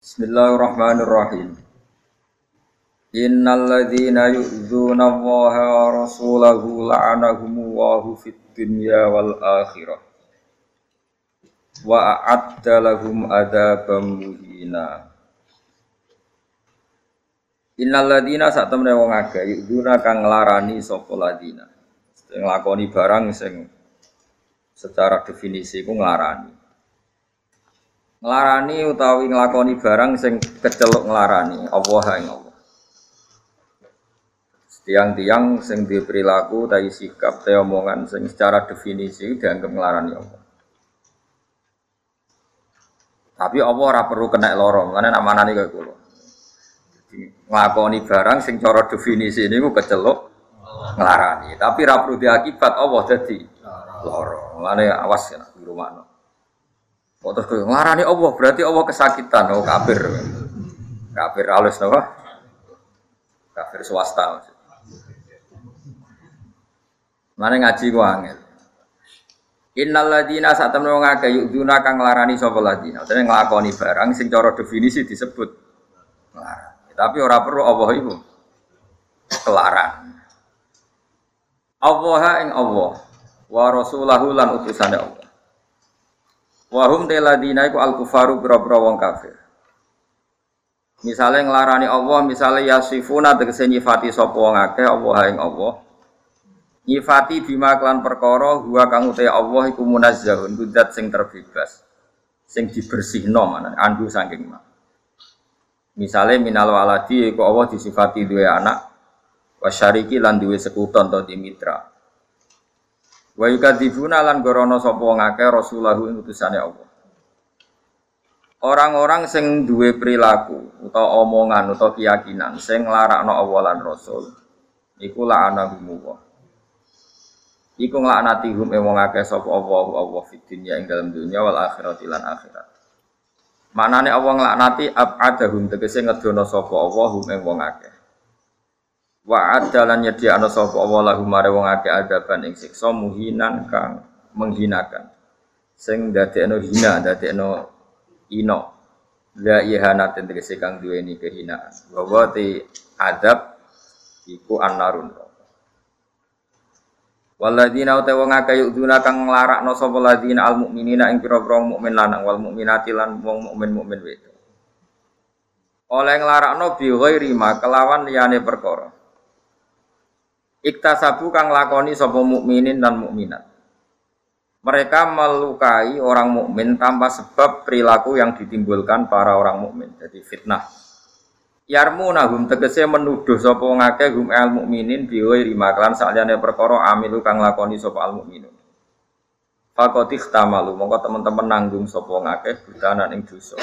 Bismillahirrahmanirrahim. Innal ladzina yu'dzuna Allaha wa rasulahu la'anahumullahu fid dunya wal akhirah. Wa a'adda lahum adzaban muhina. Innal ladzina sak temene wong akeh yu'dzuna kang nglarani sapa ladzina. Sing nglakoni barang sing secara definisi ku nglarani. Nglarani utawi nglakoni barang sing keceluk nglarani Allah ing Allah. Tiang-tiang sing di perilaku tai sikap tai omongan sing secara definisi dianggap nglarani Allah. Tapi Allah ora perlu kena lorong, karena amanane kaya kula. nglakoni barang sing cara definisi niku keceluk nglarani, tapi ora perlu diakibat Allah dadi lorong. Mulane awas ya di rumah. Kok terus kowe nglarani Allah, berarti Allah kesakitan, oh kafir. Kafir halus napa? Kafir swasta. Mana ngaji ku angel. Innal ladina saat temen wong akeh yuduna kang nglarani sapa ladina. Dene nglakoni barang sing cara definisi disebut nglarani. Tapi ora perlu Allah iku kelaran. Allah ing Allah wa rasulahu lan Allah. Wahum teladina iku al kufaru boro-boro wong kafir. Misalnya ngelarani Allah, misalnya yasifuna tegese nyifati sapa wong akeh Allah ing Allah. Nyifati bima klan perkara huwa kang uta Allah iku munazzahun kudat sing terbebas. Sing dibersihno mana andu saking ma. Misalnya minal waladi iku Allah disifati duwe anak wasyariki lan duwe sekuton atau dimitra. Wa yukadzibuna lan gorono sapa wong akeh rasulahu ing utusane Allah. Orang-orang sing duwe perilaku utawa omongan utawa keyakinan sing nglarakno Allah lan Rasul iku la'anahumullah. Iku nglaknati hum wong akeh sapa Allah Allah fid dunya ing dalam dunya wal akhirat lan akhirat. Manane Allah nglaknati ab'adahum tegese ngedono sapa Allah hum ing wong akeh. Wa adalan nyediakno sapa Allah lahum mare wong akeh adaban ing siksa muhinan kang menghinakan. Sing dadekno hina, dadekno ino. La ihana tegese kang duweni kehinaan. Wa adab iku annarun. Waladina uta wong akeh yuduna kang nglarakno sapa ladina al mukminina ing pira-pira mukmin lanang wal mukminati lan wong mukmin mukmin wedok. Oleh nglarakno bi ghairi ma kelawan liyane perkara. Iktasabu kang lakoni sapa mukminin dan mukminat. Mereka melukai orang mukmin tanpa sebab perilaku yang ditimbulkan para orang mukmin. Jadi fitnah. Yarmunahum tegese menuduh sapa ngake hum al mukminin biwa rimaklan sakjane perkara amilu kang lakoni sapa al mukminun. Fakot ikhtamalu mongko teman-teman nanggung sapa ngake budanan ing dosa.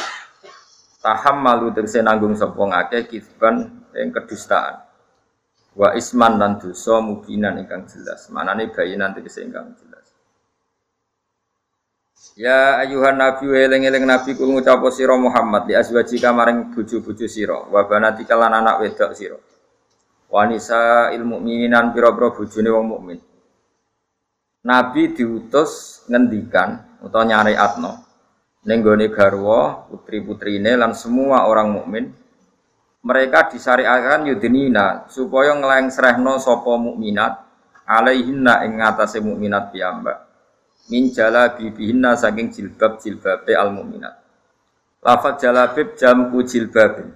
Taham malu tegese nanggung sapa ngake kisban ing kedustaan wa isman lan dosa mubinan ingkang jelas. Manane bayinan tegese ingkang jelas. Ya ayuhan nabi eling-eling nabi kul ngucap sira Muhammad di azwajika maring bojo-bojo sira wa banatika lan anak wedok sira. Wanisa ilmu mininan pira-pira bojone wong mukmin. Nabi diutus ngendikan utawa nyari atno gone garwa putri-putrine lan semua orang mukmin mereka disyariatkan yudinina supaya nglengsrehno sapa mukminat alaihinna ing ngatasé mukminat piyambak. Min jalabibihinna saking jilbab jilbabe al mukminat lafaz jalabib jamku jilbabin.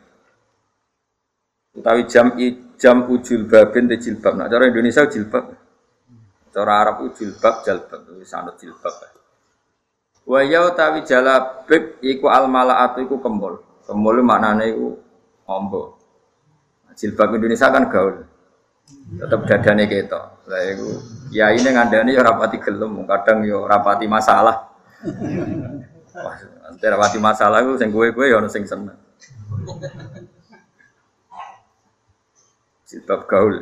Utawi jam jamku jilbabin te jilbab. Nah cara Indonesia jilbab? Cara Arab jilbab jalbab wis anut jilbab. Wa ya utawi jalabib iku al malaatu iku kembul kembul maknane iku ombo. Jilbab Indonesia kan gaul. Tetap dadane kita. Lah iku ya ini ngandani ya rapati gelem, kadang ya rapati masalah. Wah, rapati masalah iku sing kowe-kowe ya ono sing seneng. Jilbab gaul.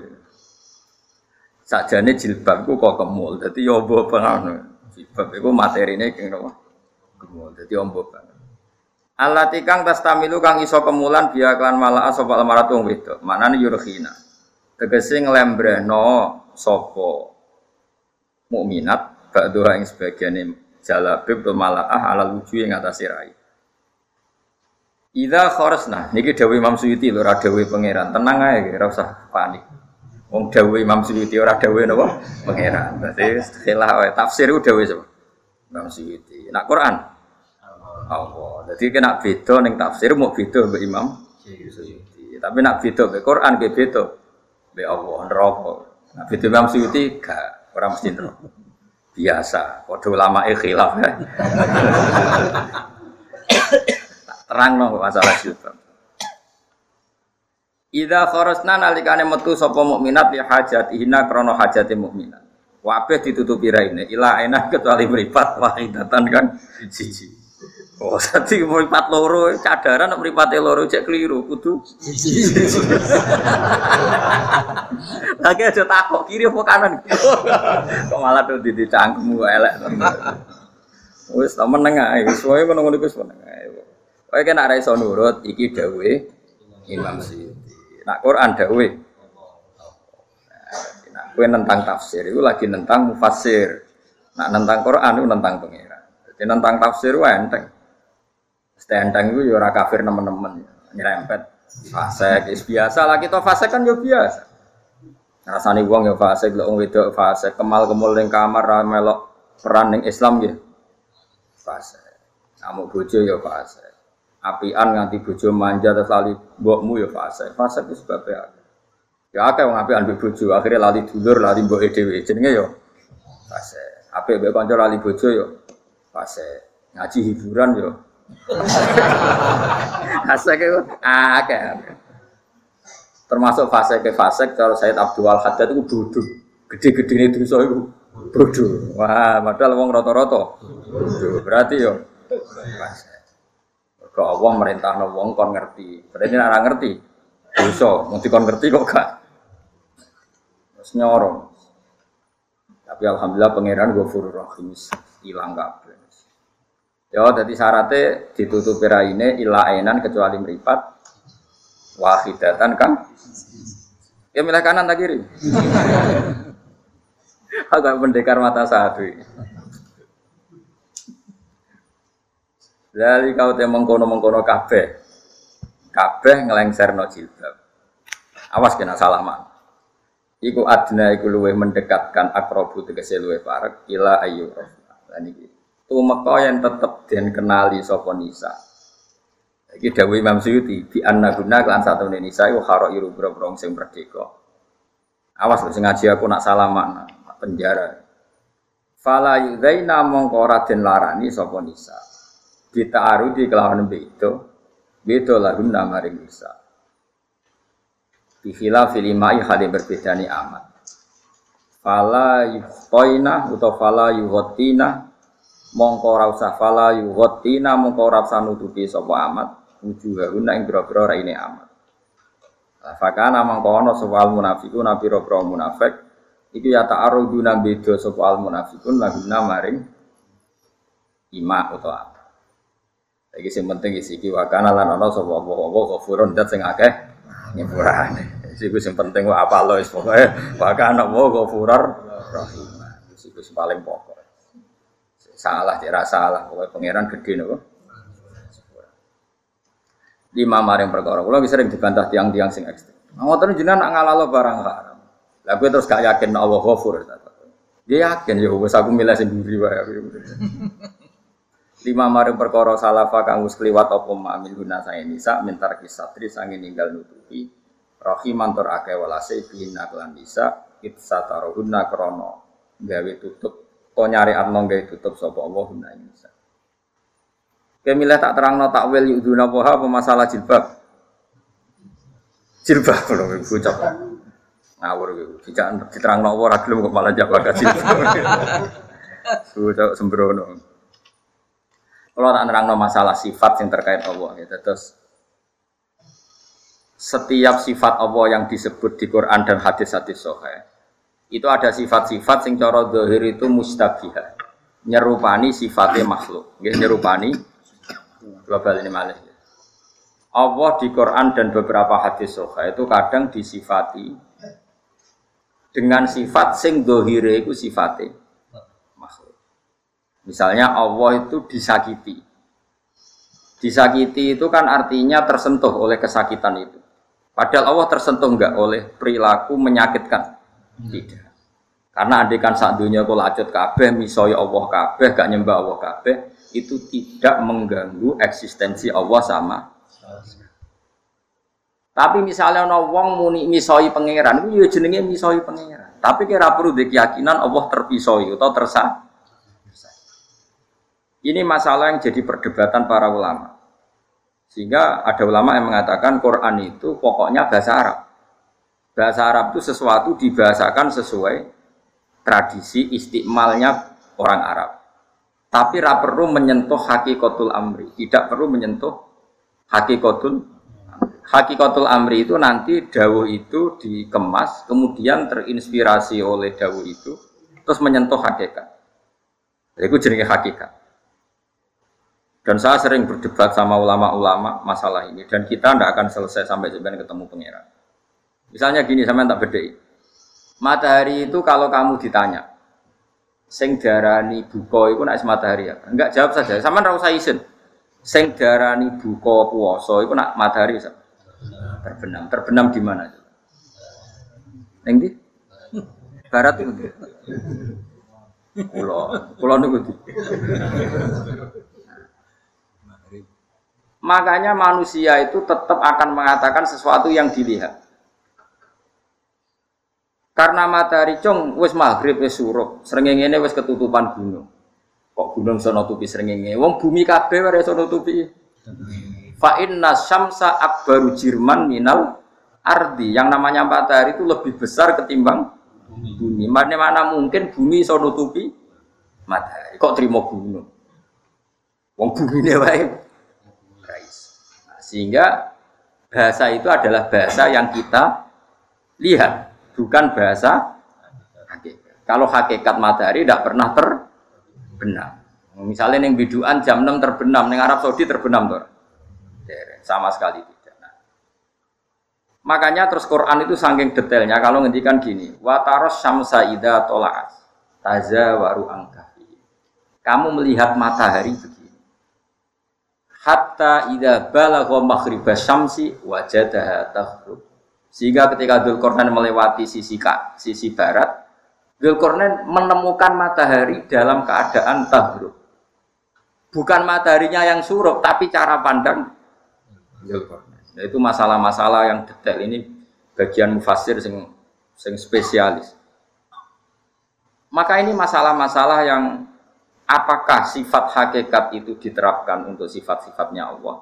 Sajane jilbab ku kok kemul, dadi yo ombo banget. Jilbab iku materine keng nopo? Kemul, dadi ombo banget. Allah tikang tas tamilu kang iso kemulan biya klan malah sapa almaratu wong wedok. Manane yurkhina. Tegese nglembrehno sapa mukminat ba'dha ing sebagiane jalabib to malaah ala lucu ing atase rai. Ida nah, niki Dewi Imam Suyuti lho, ora pangeran. Tenang ae, ora usah panik. Wong dawuh Imam Suyuti ora dawuh napa? Pangeran. Berarti wae tafsir dawuh sapa? Imam Suyuti. Nak Quran Allah. Jadi kena beda ning tafsir mau beda mbek Imam Suyuti. Tapi nak beda mbek Quran ge beda mbek Allah neraka. Nak beda Imam Suyuti gak ora mesti neraka. Biasa, padha ulama khilaf ya. terang no masalah jilbab. Ida kharasna nalikane metu sapa mukminat li hajatihina krana hajate mukminat. Wabe ditutupi raine ila enak kecuali mripat wahidatan kan siji. Oh, dadi mripat loro cadaran nek mripate loro cek keliru kudu. Lagi aja takok kiri apa kanan. Kok malah tuh di cangkemmu elek. Wis ta meneng ae, wis wae ngono-ngono wis meneng ae. Kowe kena ra iso nurut iki dawuhe Imam Suyuti. Nak Quran dawuhe Nah, kowe nentang tafsir itu lagi nentang mufassir. Nak nentang Quran itu nentang pengira. Jadi nentang tafsir itu enteng. Stenteng itu ya ora kafir nemen-nemen, nyerempet. Fasek is biasa lah kita fasek kan ya biasa. Rasane wong ya fasek, lek wong wedok fasek, kemal-kemul ning kamar ra melok peran ning Islam ya. Fasek. Kamu bojo ya fasek apian nganti bojo manja terus lali mbokmu ya fase. Fase itu sebabnya akeh. Ya akeh wong apian mbek bojo, akhirnya lali dulur, lali mbok dhewe. Jenenge ya fase. Apik mbek kanca lali bojo ya fase. Ngaji hiburan ya. Fase ke akeh. Termasuk fase ke fase kalau Said Abdul Haddad itu bodoh. Gede-gede ini dosa itu bodoh. Wah, padahal wong bodoh. Berarti fase. Ke Allah merintah wong kon ngerti. Berarti nek ngerti, dosa. Mesti kon ngerti kok gak. Terus nyorong. Tapi alhamdulillah pangeran Ghafurur Rahim hilang kabeh. Ya, jadi syaratnya ditutupi raine ila ainan kecuali meripat wahidatan kan? Ya milih kanan tak kiri. Agak pendekar mata satu. Lali kau teh mengkono mengkono kabeh, kabeh no jilbab. Awas kena salaman. Iku adna iku luweh mendekatkan akrobu tegese luweh parek ila ayu Lan iki tumeka yang tetep den kenali sapa nisa. Iki dawuh Imam Suyuti di anna guna kelan satu nisa iku haro iru bro sing merdeka. Awas lho sing ngaji aku nak salaman penjara. Fala yudaina mongko ora den larani sapa nisa kita arudi kelawan itu itu lagu nama bisa Bihila filimai berbeda ni amat Fala yuhtoina atau fala yuhotina Mongko rausa fala yuhotina Mongko rausa nutupi sopo amat Wujuha guna yang biro-biro ini amat Fakana mongko ono soal munafikun Nabi robro munafik Iku ya ta'arudu nabido sopo al munafikun Laguna maring Ima atau apa Iki sing penting isi iki wakana lan ana sapa apa-apa ghafurun dat sing akeh nyepurane. Iki sing penting apa lo wis pokoke wakana wa ghafurur rahim. Iki sing paling pokok. Salah tidak salah pokoke pangeran gede nopo. Lima maring perkara kula bisa sering dibantah tiang-tiang sing ekstrem. Ngoten jenengan nak ngalalo barang haram. Lah gue terus gak yakin Allah ghafur. Dia yakin ya wis aku milih sendiri wae. lima maring perkara salafa kang wis kliwat apa ma'amil guna saya nisa mintar kisatri sange ninggal nutupi rahiman tur akeh walase bina kelan nisa itsatarohunna krana gawe tutup to nyari atno gawe tutup sapa Allah guna nisa Kemilah tak terangno takwil yuduna poha apa masalah jilbab jilbab lho bocah ngawur gitu tidak diterangno ora gelem kok malah jawab jilbab Sudah sembrono. Kalau tak nerangno masalah sifat yang terkait Allah ya. Terus setiap sifat Allah yang disebut di Quran dan hadis-hadis sahih itu ada sifat-sifat sing cara zahir itu mustabihah nyerupani sifatnya makhluk nggih nyerupani global ini malah Allah di Quran dan beberapa hadis sahih itu kadang disifati dengan sifat sing dohire itu sifatnya Misalnya Allah itu disakiti. Disakiti itu kan artinya tersentuh oleh kesakitan itu. Padahal Allah tersentuh enggak oleh perilaku menyakitkan. Tidak. Karena andikan saat dunia kau lacut kabeh, misoy Allah kabeh, gak nyembah Allah kabeh, itu tidak mengganggu eksistensi Allah sama. Tapi misalnya ono wong muni misoi pangeran, itu ya jenenge misoi pangeran. Tapi kira perlu keyakinan Allah terpisoi atau tersah. Ini masalah yang jadi perdebatan para ulama. Sehingga ada ulama yang mengatakan Quran itu pokoknya bahasa Arab. Bahasa Arab itu sesuatu dibahasakan sesuai tradisi istimalnya orang Arab. Tapi ra perlu menyentuh hakikatul amri, tidak perlu menyentuh hakikatul hakikatul amri itu nanti dawuh itu dikemas, kemudian terinspirasi oleh dawuh itu, terus menyentuh hakikat. Itu jenis hakikat. Dan saya sering berdebat sama ulama-ulama masalah ini dan kita tidak akan selesai sampai sebenarnya ketemu pangeran. Misalnya gini, sama tak bedai. Matahari itu kalau kamu ditanya, sing darani buko itu nak matahari ya. Enggak jawab saja, sama ora usah isin. Sing darani buko puasa itu nak matahari ya. Terbenam, terbenam di mana? Ning di? Barat itu. Pulau, pulau niku Makanya manusia itu tetap akan mengatakan sesuatu yang dilihat. Karena matahari cong wis maghrib wis surup, ini wis ketutupan gunung. Kok gunung sono tupi srengenge? Wong bumi kabeh ora sono tupi. Fa inna syamsa akbaru jirman minal ardi. Yang namanya matahari itu lebih besar ketimbang bumi. Mana mana mungkin bumi sono tupi matahari. Kok terima gunung? Wong bumi ini wae sehingga bahasa itu adalah bahasa yang kita lihat, bukan bahasa hakikat. Kalau hakikat matahari tidak pernah terbenam. Misalnya yang biduan jam 6 terbenam, yang Arab Saudi terbenam tuh. Sama sekali tidak. Nah. Makanya terus Quran itu saking detailnya kalau ngendikan gini, wataros syamsa ida tolaas taza waru angkahi. Kamu melihat matahari begini hatta idza balagha maghriba syamsi wajadaha taghrub. Sehingga ketika Dzulkarnain melewati sisi kak, sisi barat, Dzulkarnain menemukan matahari dalam keadaan taghrub. Bukan mataharinya yang surup, tapi cara pandang Dzulkarnain. Nah, itu masalah-masalah yang detail ini bagian mufasir sing sing spesialis. Maka ini masalah-masalah yang apakah sifat hakikat itu diterapkan untuk sifat-sifatnya Allah?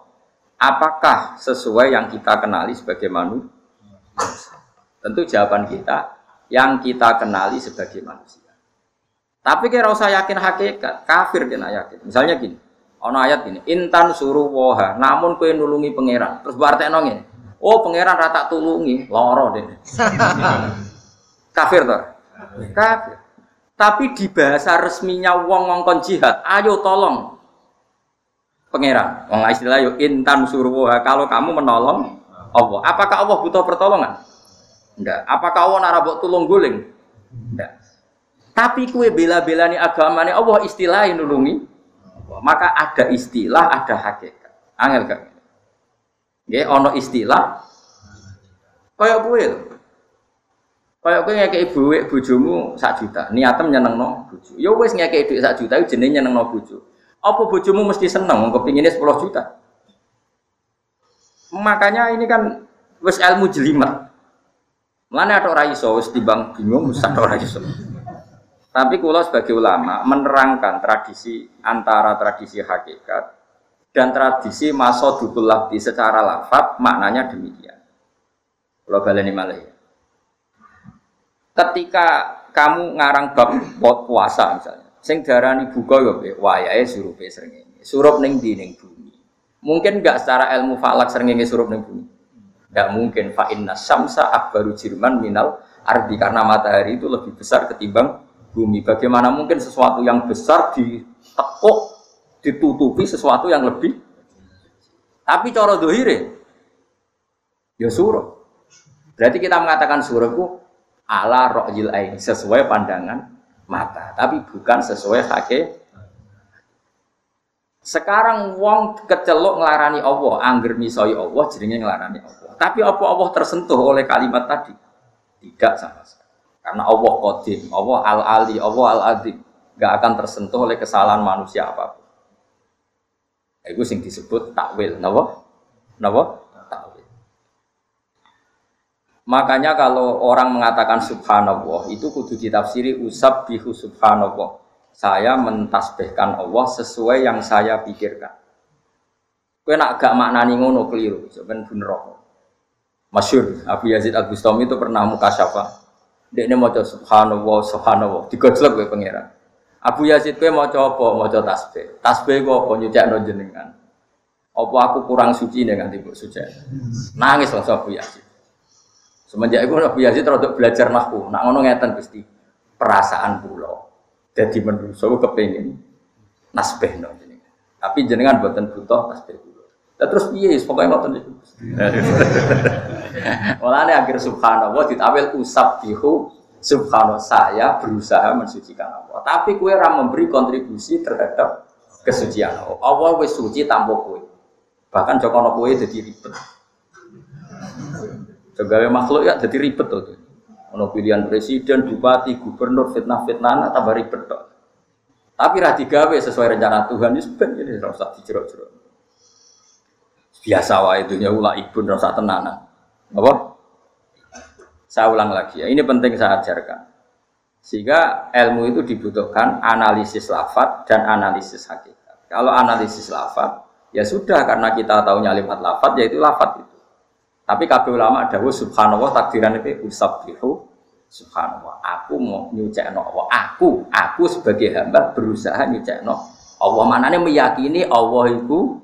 Apakah sesuai yang kita kenali sebagai manusia? Tentu jawaban kita yang kita kenali sebagai manusia. Tapi kira usah yakin hakikat, kafir kena yakin. Misalnya gini, ono ayat gini, intan suruh woha, namun kue nulungi pangeran. Terus berarti nongin, oh pangeran rata tulungi, loro deh. kafir toh? Kafir. Tapi di bahasa resminya wong ngongkon jihad, ayo tolong pangeran. Wong istilah yo intan surwa kalau kamu menolong Allah. Apakah Allah butuh pertolongan? Enggak. Apakah Allah narabok tulung guling? Enggak. Tapi kue bela-belani agamanya Allah istilah nulungi. Maka ada istilah, ada hakikat. Angel kan? Ya, ono istilah. Kayak kue Kayak kowe ngekeki dhuwit bojomu sak juta, niatem nyenengno bojo. Ya wis ngekeki dhuwit sak juta iku jenenge nyenengno bojo. Apa bojomu mesti seneng kepingine 10 juta? Makanya ini kan wis ilmu jelimet. Mana ada orang iso wis timbang bingung wis ada orang iso. Tapi kula sebagai ulama menerangkan tradisi antara tradisi hakikat dan tradisi masodukul labdi secara lafat maknanya demikian. Kalau baleni malih ketika kamu ngarang bab puasa misalnya sing darani buka ya be wayahe surupe srengenge surup ning di ning bumi mungkin enggak secara ilmu falak srengenge surup ning bumi. Enggak mungkin. Fa inna samsa akbaru jirman minal ardi. Karena matahari itu lebih besar ketimbang bumi. Bagaimana mungkin sesuatu yang besar ditekuk ditutupi sesuatu yang lebih? Tapi cara dohire ya surup. Berarti kita mengatakan surup itu ala ro'jil ain sesuai pandangan mata. Tapi bukan sesuai hake Sekarang wong kecelok ngelarani Allah, angger misoi Allah jenenge ngelarani Allah. Tapi apa Allah tersentuh oleh kalimat tadi? Tidak sama sekali. Karena Allah Qadim, Allah Al-Ali, Allah Al-Adim. Gak akan tersentuh oleh kesalahan manusia apa pun. Itu sing disebut takwil. Napa? Napa? Takwil. Makanya kalau orang mengatakan subhanallah itu kudu ditafsiri usab bihu subhanallah saya mentasbihkan Allah sesuai yang saya pikirkan. Kue nak gak maknani ngono keliru, sebenarnya bener kok. Masyur, Abu Yazid Al Bustami itu pernah muka syafa. Dia ini mau subhanallah, subhanallah, digojlok gue pangeran. Abu Yazid kue mau coba, mau coba tasbih. Tasbih gue apa nyucak jenengan. Apa aku kurang suci dengan tiba suci? Nangis langsung Abu Yazid. Semenjak itu Abu Yazid terus belajar nahu. Nak ngono ngeten pasti perasaan pulau. Jadi menungso kepengen nasbeh no Tapi jenengan buatan butuh nasbeh dulu. Dan terus piye pokoknya ngoten niku. Mulane akhir subhanallah ditawil usabbihu subhanallah saya berusaha mensucikan Allah. Tapi kue ram memberi kontribusi terhadap kesucian Allah. Allah wis suci tanpa kue. Bahkan jokono kue jadi ribet. Juga makhluk ya jadi ribet tuh. Ono pilihan presiden, bupati, gubernur, fitnah-fitnah, tambah ribet dok. Tapi rati gawe sesuai rencana Tuhan ini sebenarnya ini rasa dijerok-jerok. Biasa wae dunia ulah ibu rasa tenanan. Apa? Saya ulang lagi ya. Ini penting saya ajarkan. Sehingga ilmu itu dibutuhkan analisis lafat dan analisis hakikat. Kalau analisis lafat, ya sudah karena kita tahu lewat lafat, yaitu lafat itu. Tapi kabeh ulama dawuh subhanallah takdiran itu usabbihu subhanallah. Aku mau nyucekno Allah. Aku, aku sebagai hamba berusaha nyucekno Allah. Manane meyakini Allah itu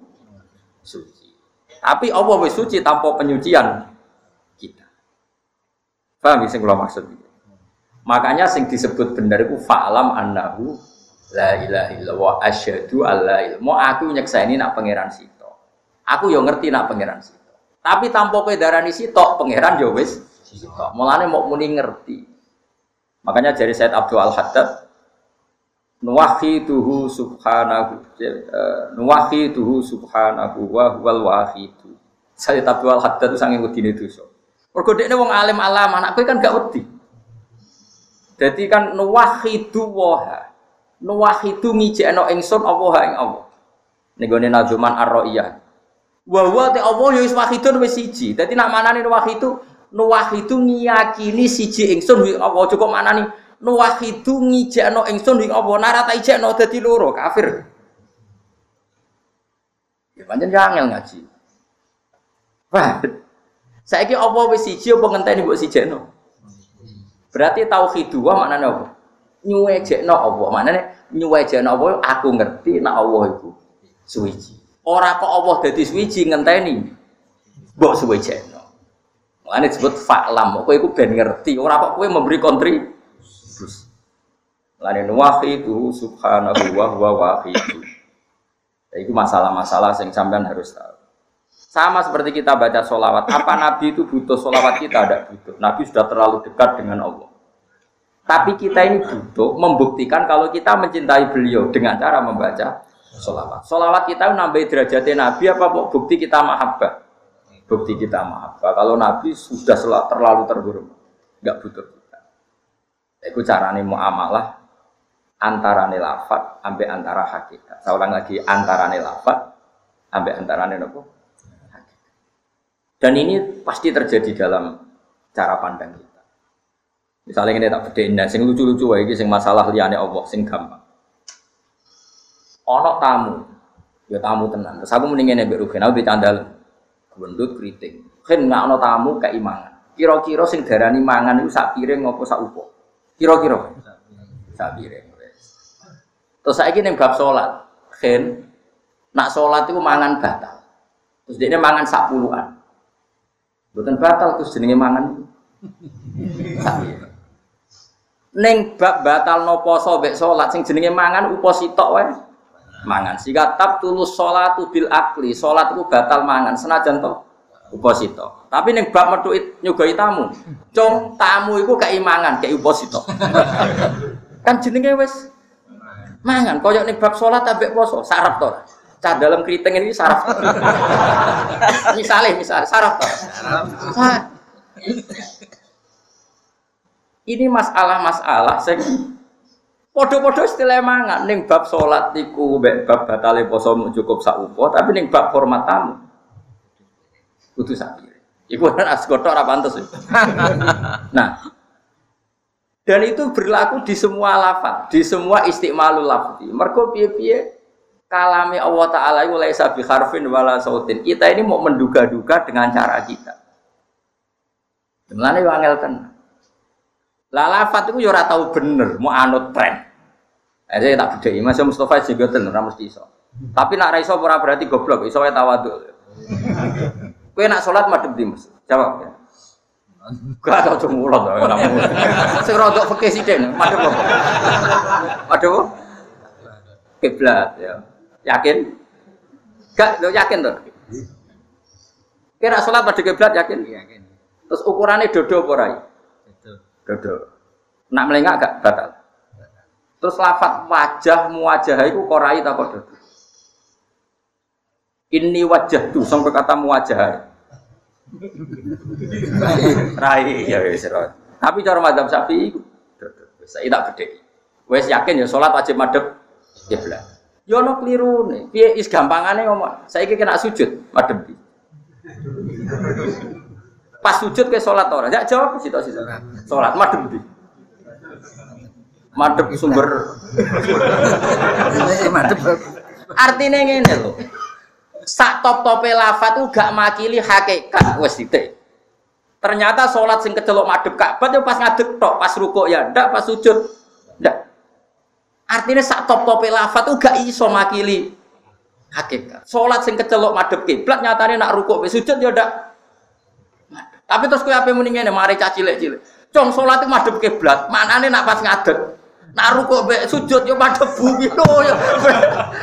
suci. Tapi Allah wis suci tanpa penyucian kita. Paham sing kula maksud iki? Makanya sing disebut benar itu fa'lam annahu la ilaha illallah asyhadu alla ilaha Mau aku nyekseni nak pangeran sito. Aku yo ngerti nak pangeran sito. Tapi tanpa kowe darani sitok, pangeran yo wis sitok. Mulane mau muni ngerti. Makanya dari Said Abdul Al Haddad nuwahiduhu subhanahu eh, nuwahiduhu subhanahu wa huwal wahidu. Said Abdul Al Haddad itu sange wedine dosa. Mergo dekne wong alim alam, anak kowe kan gak wedi. Jadi kan nuwahidu waha. Nuwahidu ngijekno ingsun Allah ing Allah. Ning gone nazuman ar-ra'iyah. Wa wa te Allah ya wis wahidun wis siji. Dadi nak manane wahidu nuwahidu ngiyakini siji ingsun wi Allah cukup manani nuwahidu ngijekno ingsun wi Allah nara ta ijekno dadi loro kafir. Ya pancen angel ngaji. Wah. Saiki Allah wis siji apa ngenteni mbok sijekno? Berarti tauhid wa maknane apa? Nyuwejekno Allah. Maknane nyuwejekno Allah aku ngerti nek Allah iku suwiji. Ora kok Allah dadi suwiji ngenteni. Mbok suwe jeno. Mulane disebut fa'lam. Kowe iku ben ngerti, ora kok kowe memberi kontribusi. Mulane wahidu subhanahu wa huwa wahidu. Ya, itu masalah-masalah yang sampean harus tahu. Sama seperti kita baca solawat. Apa Nabi itu butuh solawat kita? Tidak butuh. Nabi sudah terlalu dekat dengan Allah. Tapi kita ini butuh membuktikan kalau kita mencintai beliau dengan cara membaca solawat. Solawat kita nambah derajatnya Nabi apa bukti kita mahabbah? Bukti kita mahabbah. Kalau Nabi sudah terlalu terhormat, nggak butuh kita. Itu carane muamalah antara lafat sampai antara hakikat. Saya ulang lagi antara lafat sampai antara nopo Dan ini pasti terjadi dalam cara pandang kita. Misalnya ini tak bedain, nah, sing lucu-lucu wae sing masalah liane Allah, sing gampang ono tamu. Ya tamu tenan. Terus aku mendingin ya Rugen aku dicandal gendut keriting. Kan nggak ono tamu keimangan kira-kira sing darani mangan itu sak piring ngopo sak upo kira-kira. Sak piring terus saya ingin bab sholat kan nak sholat itu mangan batal. Terus dia mangan sak puluhan. Bukan batal terus jenenge mangan. Sak Neng bab batal no poso bek sholat sing jenenge mangan upo sitok wae mangan. Sehingga tab tulus sholat bil akli, sholat itu batal mangan senajan to uposito. Tapi neng bab metu nyugoi tamu, cong tamu itu keimangan, kayak uposito. kan jenenge wes mangan. Koyok neng bab sholat abek poso, sarap to. Cah dalam keriting ini saraf. misalnya, misalnya saraf. Saraf. Ini masalah-masalah sing podo-podo istilah mangan ning bab salat niku mbek bab batale poso cukup sak upo, tapi ning bab hormat tamu kudu sak Iku kan asgoto ora pantes. nah, dan itu berlaku di semua lafaz, di semua istimalul lafzi. Mergo piye-piye kalami Allah taala iku laisa bi harfin wala sautin. Kita ini mau menduga-duga dengan cara kita. Mulane wangel kan. Lah lafat itu yo ora tau bener, mau anut tren. Aja tak bedheki, Mas Mustofa juga tenan ora mesti iso. Tapi nak ra iso ora berarti goblok, iso wae tawadhu. Kowe nak salat madhep di Mas? Jawab ya. Gak tau cuma ulot ora mau. Sing rodok fikih sithik madhep apa? Madhep kiblat ya. Yakin? Gak, lo yakin tuh? Kira sholat pada kiblat yakin? Yakin. Terus ukurannya dodo apa? Dodo. Nak melengak gak batal. Terus lafat wajah muwajah itu korai tak dodo. Ini wajah tuh sampai kata muwajah. Rai ya wis Tapi cara madhab sapi itu saya tidak beda. Wes yakin ya sholat wajib kiblat. Yo ono klirune. Piye is gampangane ngomong. Saiki kena sujud madhep Pas sujud ke sholat ora? Ya jawab sih sih. Sholat madem di. Madep sumber. madep. Artinya ngene lho. Sak top-tope lafat tuh gak makili hakikat wes titik. Ternyata sholat sing kecelok madep Ka'bah yo pas ngadeg tok, pas rukuk ya ndak, pas sujud ndak. Artinya sak top-tope lafat tuh gak iso makili hakikat. Sholat sing kecelok madep kiblat nyatane nak rukuk sujud ya ndak tapi terus kue apa muni ngene, mari caci cilik cilik. Cong sholat itu madep kiblat, nih nak pas ngadet. Nak rukuk be sujud yo madep bumi lo yo.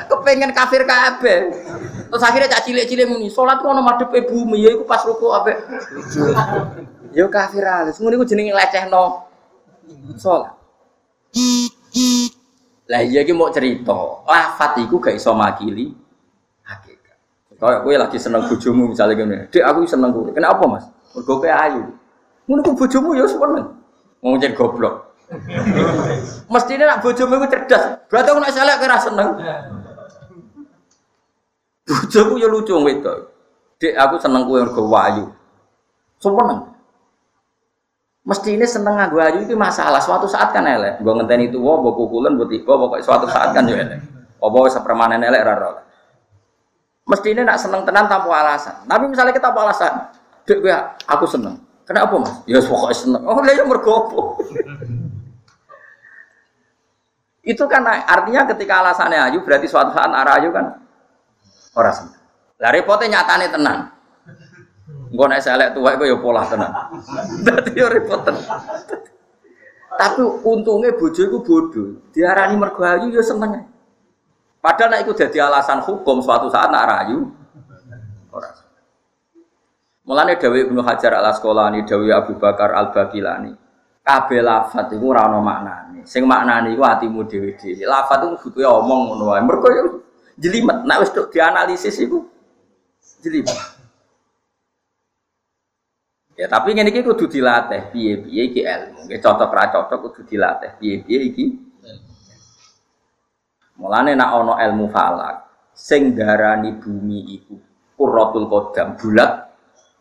Kepengen kafir kabeh. Terus akhirnya caci cilik cilik muni, sholat itu ono madep bumi ya iku pas rukuk abe. Yo kafir alis, muni ku jenenge no sholat. Lah iya ki mau cerita, lafat iku gak iso makili hakikat. Kayak kowe lagi seneng bojomu misalnya gini, "Dek aku seneng kowe." Kenapa, Mas? Mergo kowe ayu. Ngono ku bojomu ya seneng. Wong jen goblok. Mestine nak bojomu iku cerdas. Berarti aku nek selek kira seneng. Bojomu ya lucu wedok. Dek aku seneng kowe mergo ayu. Seneng. Mesti ini seneng nganggo ayu itu masalah. Suatu saat kan elek. Gue ngenteni itu, wah, gue kukulan, gue tiba, pokoknya suatu saat kan ya elek. Apa wis permanen elek rara. Mesti ini nak seneng tenan tanpa alasan. Tapi misalnya kita apa alasan? Dek gue aku seneng. Kenapa mas? Ya pokoknya seneng. Oh dia mergopo. Itu kan artinya ketika alasannya ayu berarti suatu saat arah ayu kan orang seneng. Lah repotnya nyatane tenang. Gue naik selek tua gue ya pola tenang. Berarti ya repot tenang. Tapi untungnya bojo itu bodoh. Diarani mergo ayu ya seneng. Padahal nak itu jadi alasan hukum suatu saat nak rayu orang. Mulane Dawi Ibnu Hajar Al Asqalani, Dawi Abu Bakar Al Bakilani. Kabeh lafat iku ora ana maknane. Sing maknane iku atimu dhewe-dhewe. Lafat iku butuhe omong ngono wae. Mergo yo jelimet. Nek wis dianalisis iku jelimet. Ya tapi ngene iki kudu dilatih piye-piye iki ilmu. Nggih cocok ra cocok kudu dilatih piye-piye iki. Mulane nek ana ilmu falak sing darani bumi iku Qurratul Qadam bulat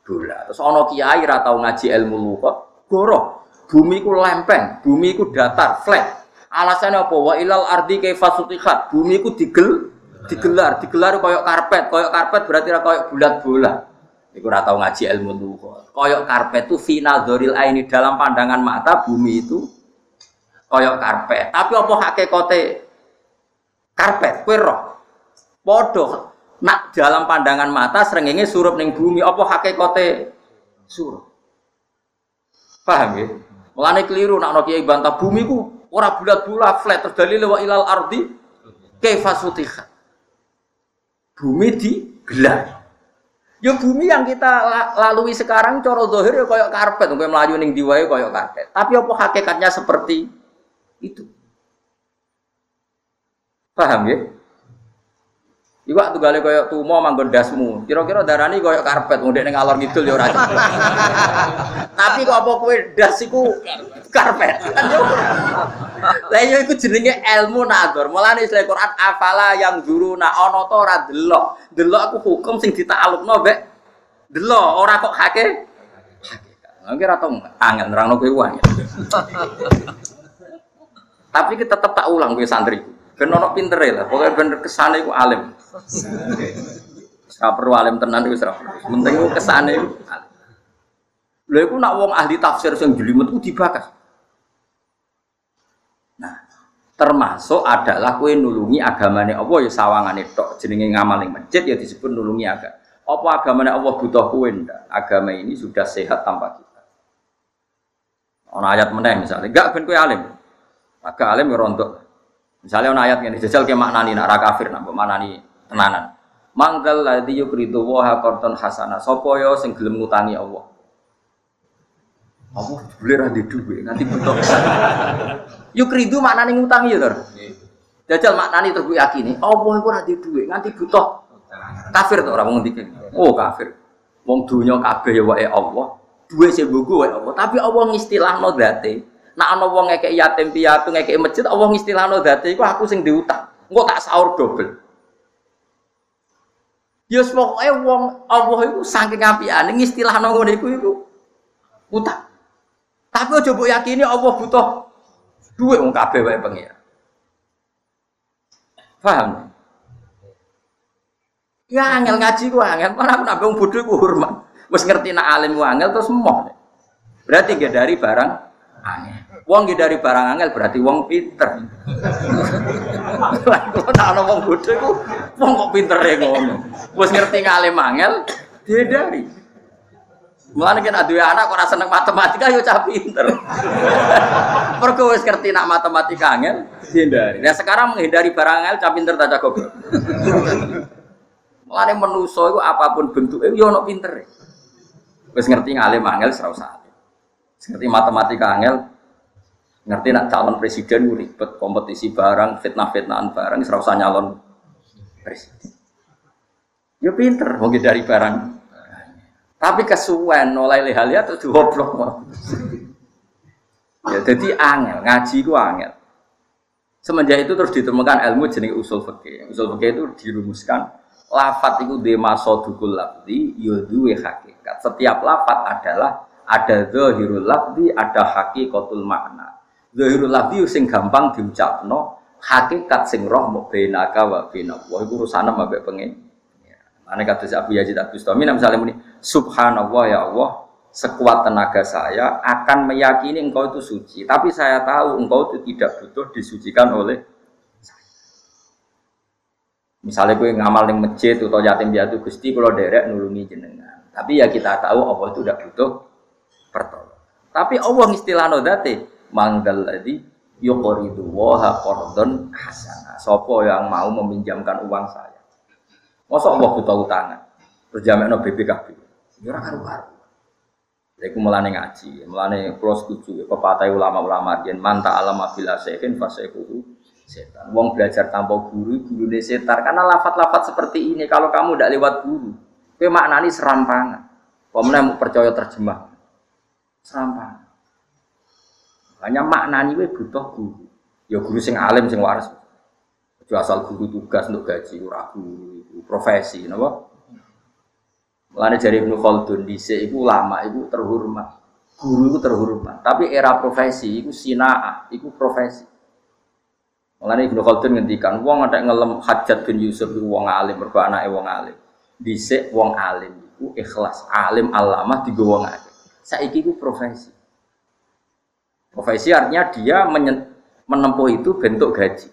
bola. Terus ono kiai ra tau ngaji ilmu lugat, goroh. Bumi ku lempeng, bumi ku datar, flat. Alasannya apa? Wa ilal ardi kaifa sutihat. Bumi ku digel digelar, digelar koyok karpet. Koyok karpet berarti ra koyok bulat bola. Iku ora tau ngaji ilmu lugat. Koyok karpet itu final doril ini dalam pandangan mata bumi itu koyok karpet. Tapi apa hakikate karpet? Kowe roh. Nak dalam pandangan mata serengenge surup ning bumi apa hakikate surup paham ya mulane keliru nak ana kiai bantah bumi ku ora bulat-bulat flat terus dalil wa ilal ardi kaifa bumi di gelar Ya bumi yang kita lalui sekarang coro dohir ya koyok karpet, koyok melaju ning diwae koyok karpet. Tapi apa hakikatnya seperti itu? Paham ya? Iku waktu gale koyo tumo manggon dasmu. Kira-kira darani koyo karpet wong ning ngalor ngidul ya ora. Tapi kok apa kowe das iku karpet. Lah yo iku jenenge ilmu nador. Mulane Islam Quran afala yang guru na ana to ora delok. Delok aku hukum sing ditaklukno mbek delok ora kok hake. Hakikat. Ora tau angel nerangno kowe wae. Tapi kita tetap tak ulang kowe santri. Ben ono pintere lah, pokoknya bener kesane iku alim. Ora perlu alim tenan iku ora. Penting iku kesane iku alim. Lha iku nak wong ahli tafsir sing jelimet ku dibakas. Nah, termasuk adalah kue nulungi agamane Allah ya sawangane tok jenenge ngamal ning masjid ya disebut nulungi agama. Apa agamane Allah butuh kue ndak? Agama ini sudah sehat tanpa kita. Ono ayat meneh misalnya, enggak ben kue alim. Agak alim ya rontok. Misalnya ono ayat ngene, jajal ke maknani nak ra kafir nak maknani tenanan. Manggal ladzi yukridu wa qarton hasana. Sapa yo sing gelem ngutangi Allah. Allah boleh ra di dhuwit nanti butuh. Yukridu maknane ngutangi ya, Lur. Jajal maknani terus yakini, Allah iku ra di dhuwit nganti butuh kafir to ora wong ngendike. Oh, kafir. Wong dunya kabeh ya wae Allah. Duwe sing wae Allah, tapi Allah ngistilahno dzate. Nak ana wong ngekek yatim piatu ngekek masjid, Allah ngistilahno dzate iku aku sing diutang. Engko tak sahur dobel. Ya pokoke wong Allah iku saking apikane ngistilahno ngene iku iku utang. Tapi aja mbok yakini Allah butuh duit wong kabeh wae pengira. Paham? Ya angel ngaji ku angel, mana aku nambah bodoh ku hormat. Wis ngerti nak alim ku angel terus moh. Berarti gak dari barang angel. Wong dari barang angel berarti wong pinter. Kalau tak ada wong bodoh itu, wong kok pinter ya ngono. Wes ngerti ngalim angel, dia dari. Mulane kan aduh anak kok rasa seneng matematika yo cah pinter. Mergo wis ngerti nak matematika angel, dihindari. Nah sekarang menghindari barang angel cah pinter tak cakok. Mulane menuso itu apa pun bentuknya yo ono pinter. Wis ngerti ngalim angel serau saat. Ngerti matematika angel, ngerti nak calon presiden ribet kompetisi barang fitnah-fitnahan barang serau usah nyalon presiden. Ya pinter mungkin dari barang. Tapi kesuwen oleh lehalia terus goblok ya jadi angel ngaji ku angel. Semenjak itu terus ditemukan ilmu jenis usul fikih. Usul fikih itu dirumuskan lafat itu demasodukul lafdi yoduwe ya hakikat. Setiap lafat adalah ada zahirul lafdi ada hakikatul makna Zahirul lafzi sing gampang diucapno, hakikat sing roh mau benaka wa bena. Wah iku urusane mbek pengen. Ane kata Abu Yazid Bustami misalnya muni subhanallah ya Allah sekuat tenaga saya akan meyakini engkau itu suci tapi saya tahu engkau itu tidak butuh disucikan oleh misalnya gue ngamal di masjid atau yatim piatu gusti kalau derek nulungi jenengan tapi ya kita tahu Allah itu tidak butuh pertolongan tapi Allah istilah nodate manggal tadi yukoridu waha kordon hasana. Sopo yang mau meminjamkan uang saya. Masa Allah buta utangan. Terus no BPKB. Ya ora karu-karu. Iku mulane ngaji, mulane kula setuju pepatah ulama-ulama yen manta alama bila sekin fasekuhu setan. Wong belajar tanpa guru, guru setar. Karena lafat-lafat seperti ini kalau kamu tidak lewat guru, kowe maknani serampangan. Pemenang percaya terjemah. Serampangan. Hanya maknani we butuh guru. Ya guru sing alim sing waras. Itu asal guru tugas untuk gaji ora guru profesi napa? Mulane jari Ibnu Khaldun dhisik iku ulama iku terhormat. Guru itu terhormat, tapi era profesi iku sinaa, iku profesi. Mulane Ibnu Khaldun ngendikan wong ada ngelem Hajat bin Yusuf iku wong alim mergo anake wong alim. Dhisik wong alim iku ikhlas, alim alamah digo wong alim. Saiki iku profesi. Profesi artinya dia menempuh itu bentuk gaji.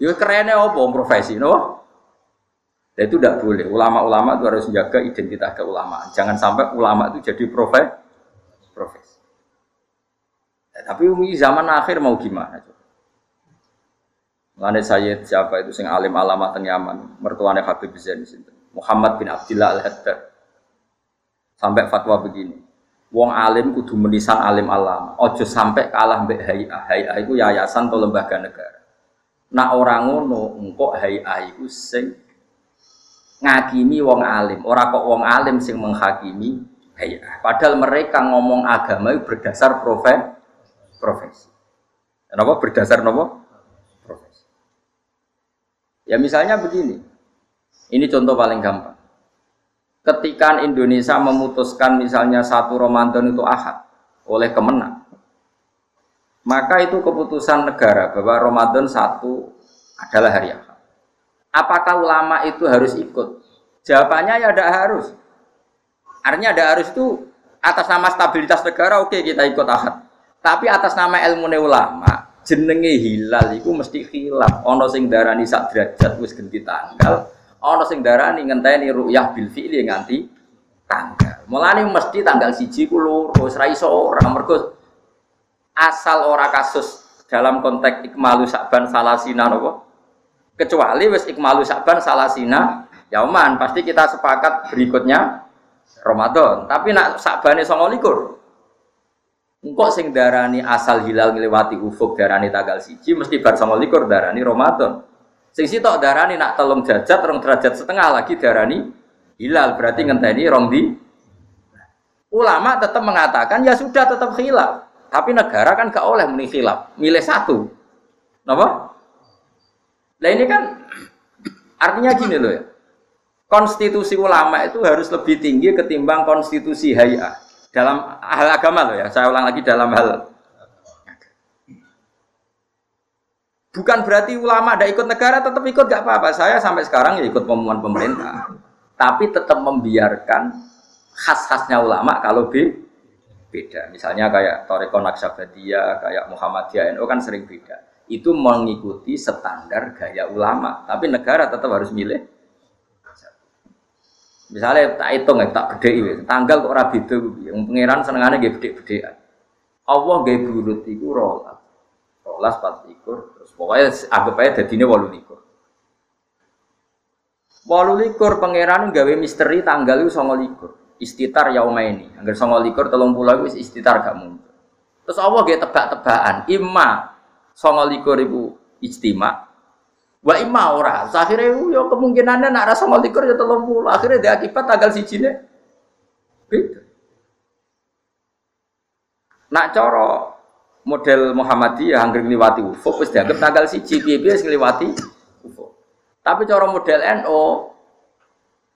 Ya kerennya apa profesi, no? Dan itu tidak boleh. Ulama-ulama itu harus menjaga identitas keulamaan. Jangan sampai ulama itu jadi profesi. profesi. Ya, tapi umi zaman akhir mau gimana? Mengenai saya siapa itu sing alim alamat Yaman, mertuanya Habib Zain Muhammad bin Abdullah Al-Haddad. Sampai fatwa begini. Wong alim kudu menisan alim alam. Ojo sampai kalah mbek HIA. HIA itu yayasan atau lembaga negara. Nak orang ngono engko HIA itu sing ngakimi wong alim, ora kok wong alim sing menghakimi hayah. Padahal mereka ngomong agama itu berdasar profesi. profesi. Kenapa berdasar nopo? Profesi. Ya misalnya begini. Ini contoh paling gampang. Ketika Indonesia memutuskan misalnya satu Ramadan itu ahad oleh kemenang, maka itu keputusan negara bahwa Ramadan satu adalah hari ahad. Apakah ulama itu harus ikut? Jawabannya ya tidak harus. Artinya tidak harus itu atas nama stabilitas negara oke okay, kita ikut ahad. Tapi atas nama ilmu ulama jenenge hilal itu mesti hilaf. Ono sing darani sak derajat wis ganti tanggal. Ono sing darani ngenteni ru'yah bil fi'li nganti tanggal. Mulane mesti tanggal siji ku loro, ora iso ora mergo asal ora kasus dalam konteks ikmalu sakban salasina napa? Kecuali wis ikmalu saban salasina yauman pasti kita sepakat berikutnya Ramadan. Tapi nak sakbane songo likur. Engkau sing darani asal hilal ngelewati ufuk darani tanggal siji mesti bar songo likur darani Ramadan. Sing sitok darani nak telung derajat, rong derajat setengah lagi darani hilal berarti ngenteni rong di ulama tetap mengatakan ya sudah tetap hilal tapi negara kan gak oleh muni hilal milih satu Napa? Nah ini kan artinya gini loh ya. Konstitusi ulama itu harus lebih tinggi ketimbang konstitusi hayah dalam hal agama loh ya. Saya ulang lagi dalam hal Bukan berarti ulama ada ikut negara tetap ikut gak apa-apa. Saya sampai sekarang ya ikut pengumuman pemerintah. Tapi tetap membiarkan khas-khasnya ulama kalau B beda. Misalnya kayak Toreko Naksabadiyah, kayak Muhammadiyah NU kan sering beda itu mengikuti standar gaya ulama, tapi negara tetap harus milih. Misalnya tak hitung ya, tak beda tanggal kok rabi itu, yang pangeran senengannya beda-beda. Allah gak burut itu rolas, rolas empat likur, terus pokoknya anggap aja ini walu likur. Walu likur pangeran gawe misteri tanggal itu songo likur, istitar yauma ini, agar songo likur telung pulau itu istitar gak muncul. Terus Allah gak tebak-tebakan, imma songo likur ribu ijtima wa imma ora akhirnya yo kemungkinannya nak rasa songo likur ya telung puluh akhirnya dia akibat tanggal si cine beda nak coro model Muhammadiyah yang ngliwati ufuk wis dianggap tanggal siji piye-piye wis ngliwati ufuk tapi cara model NO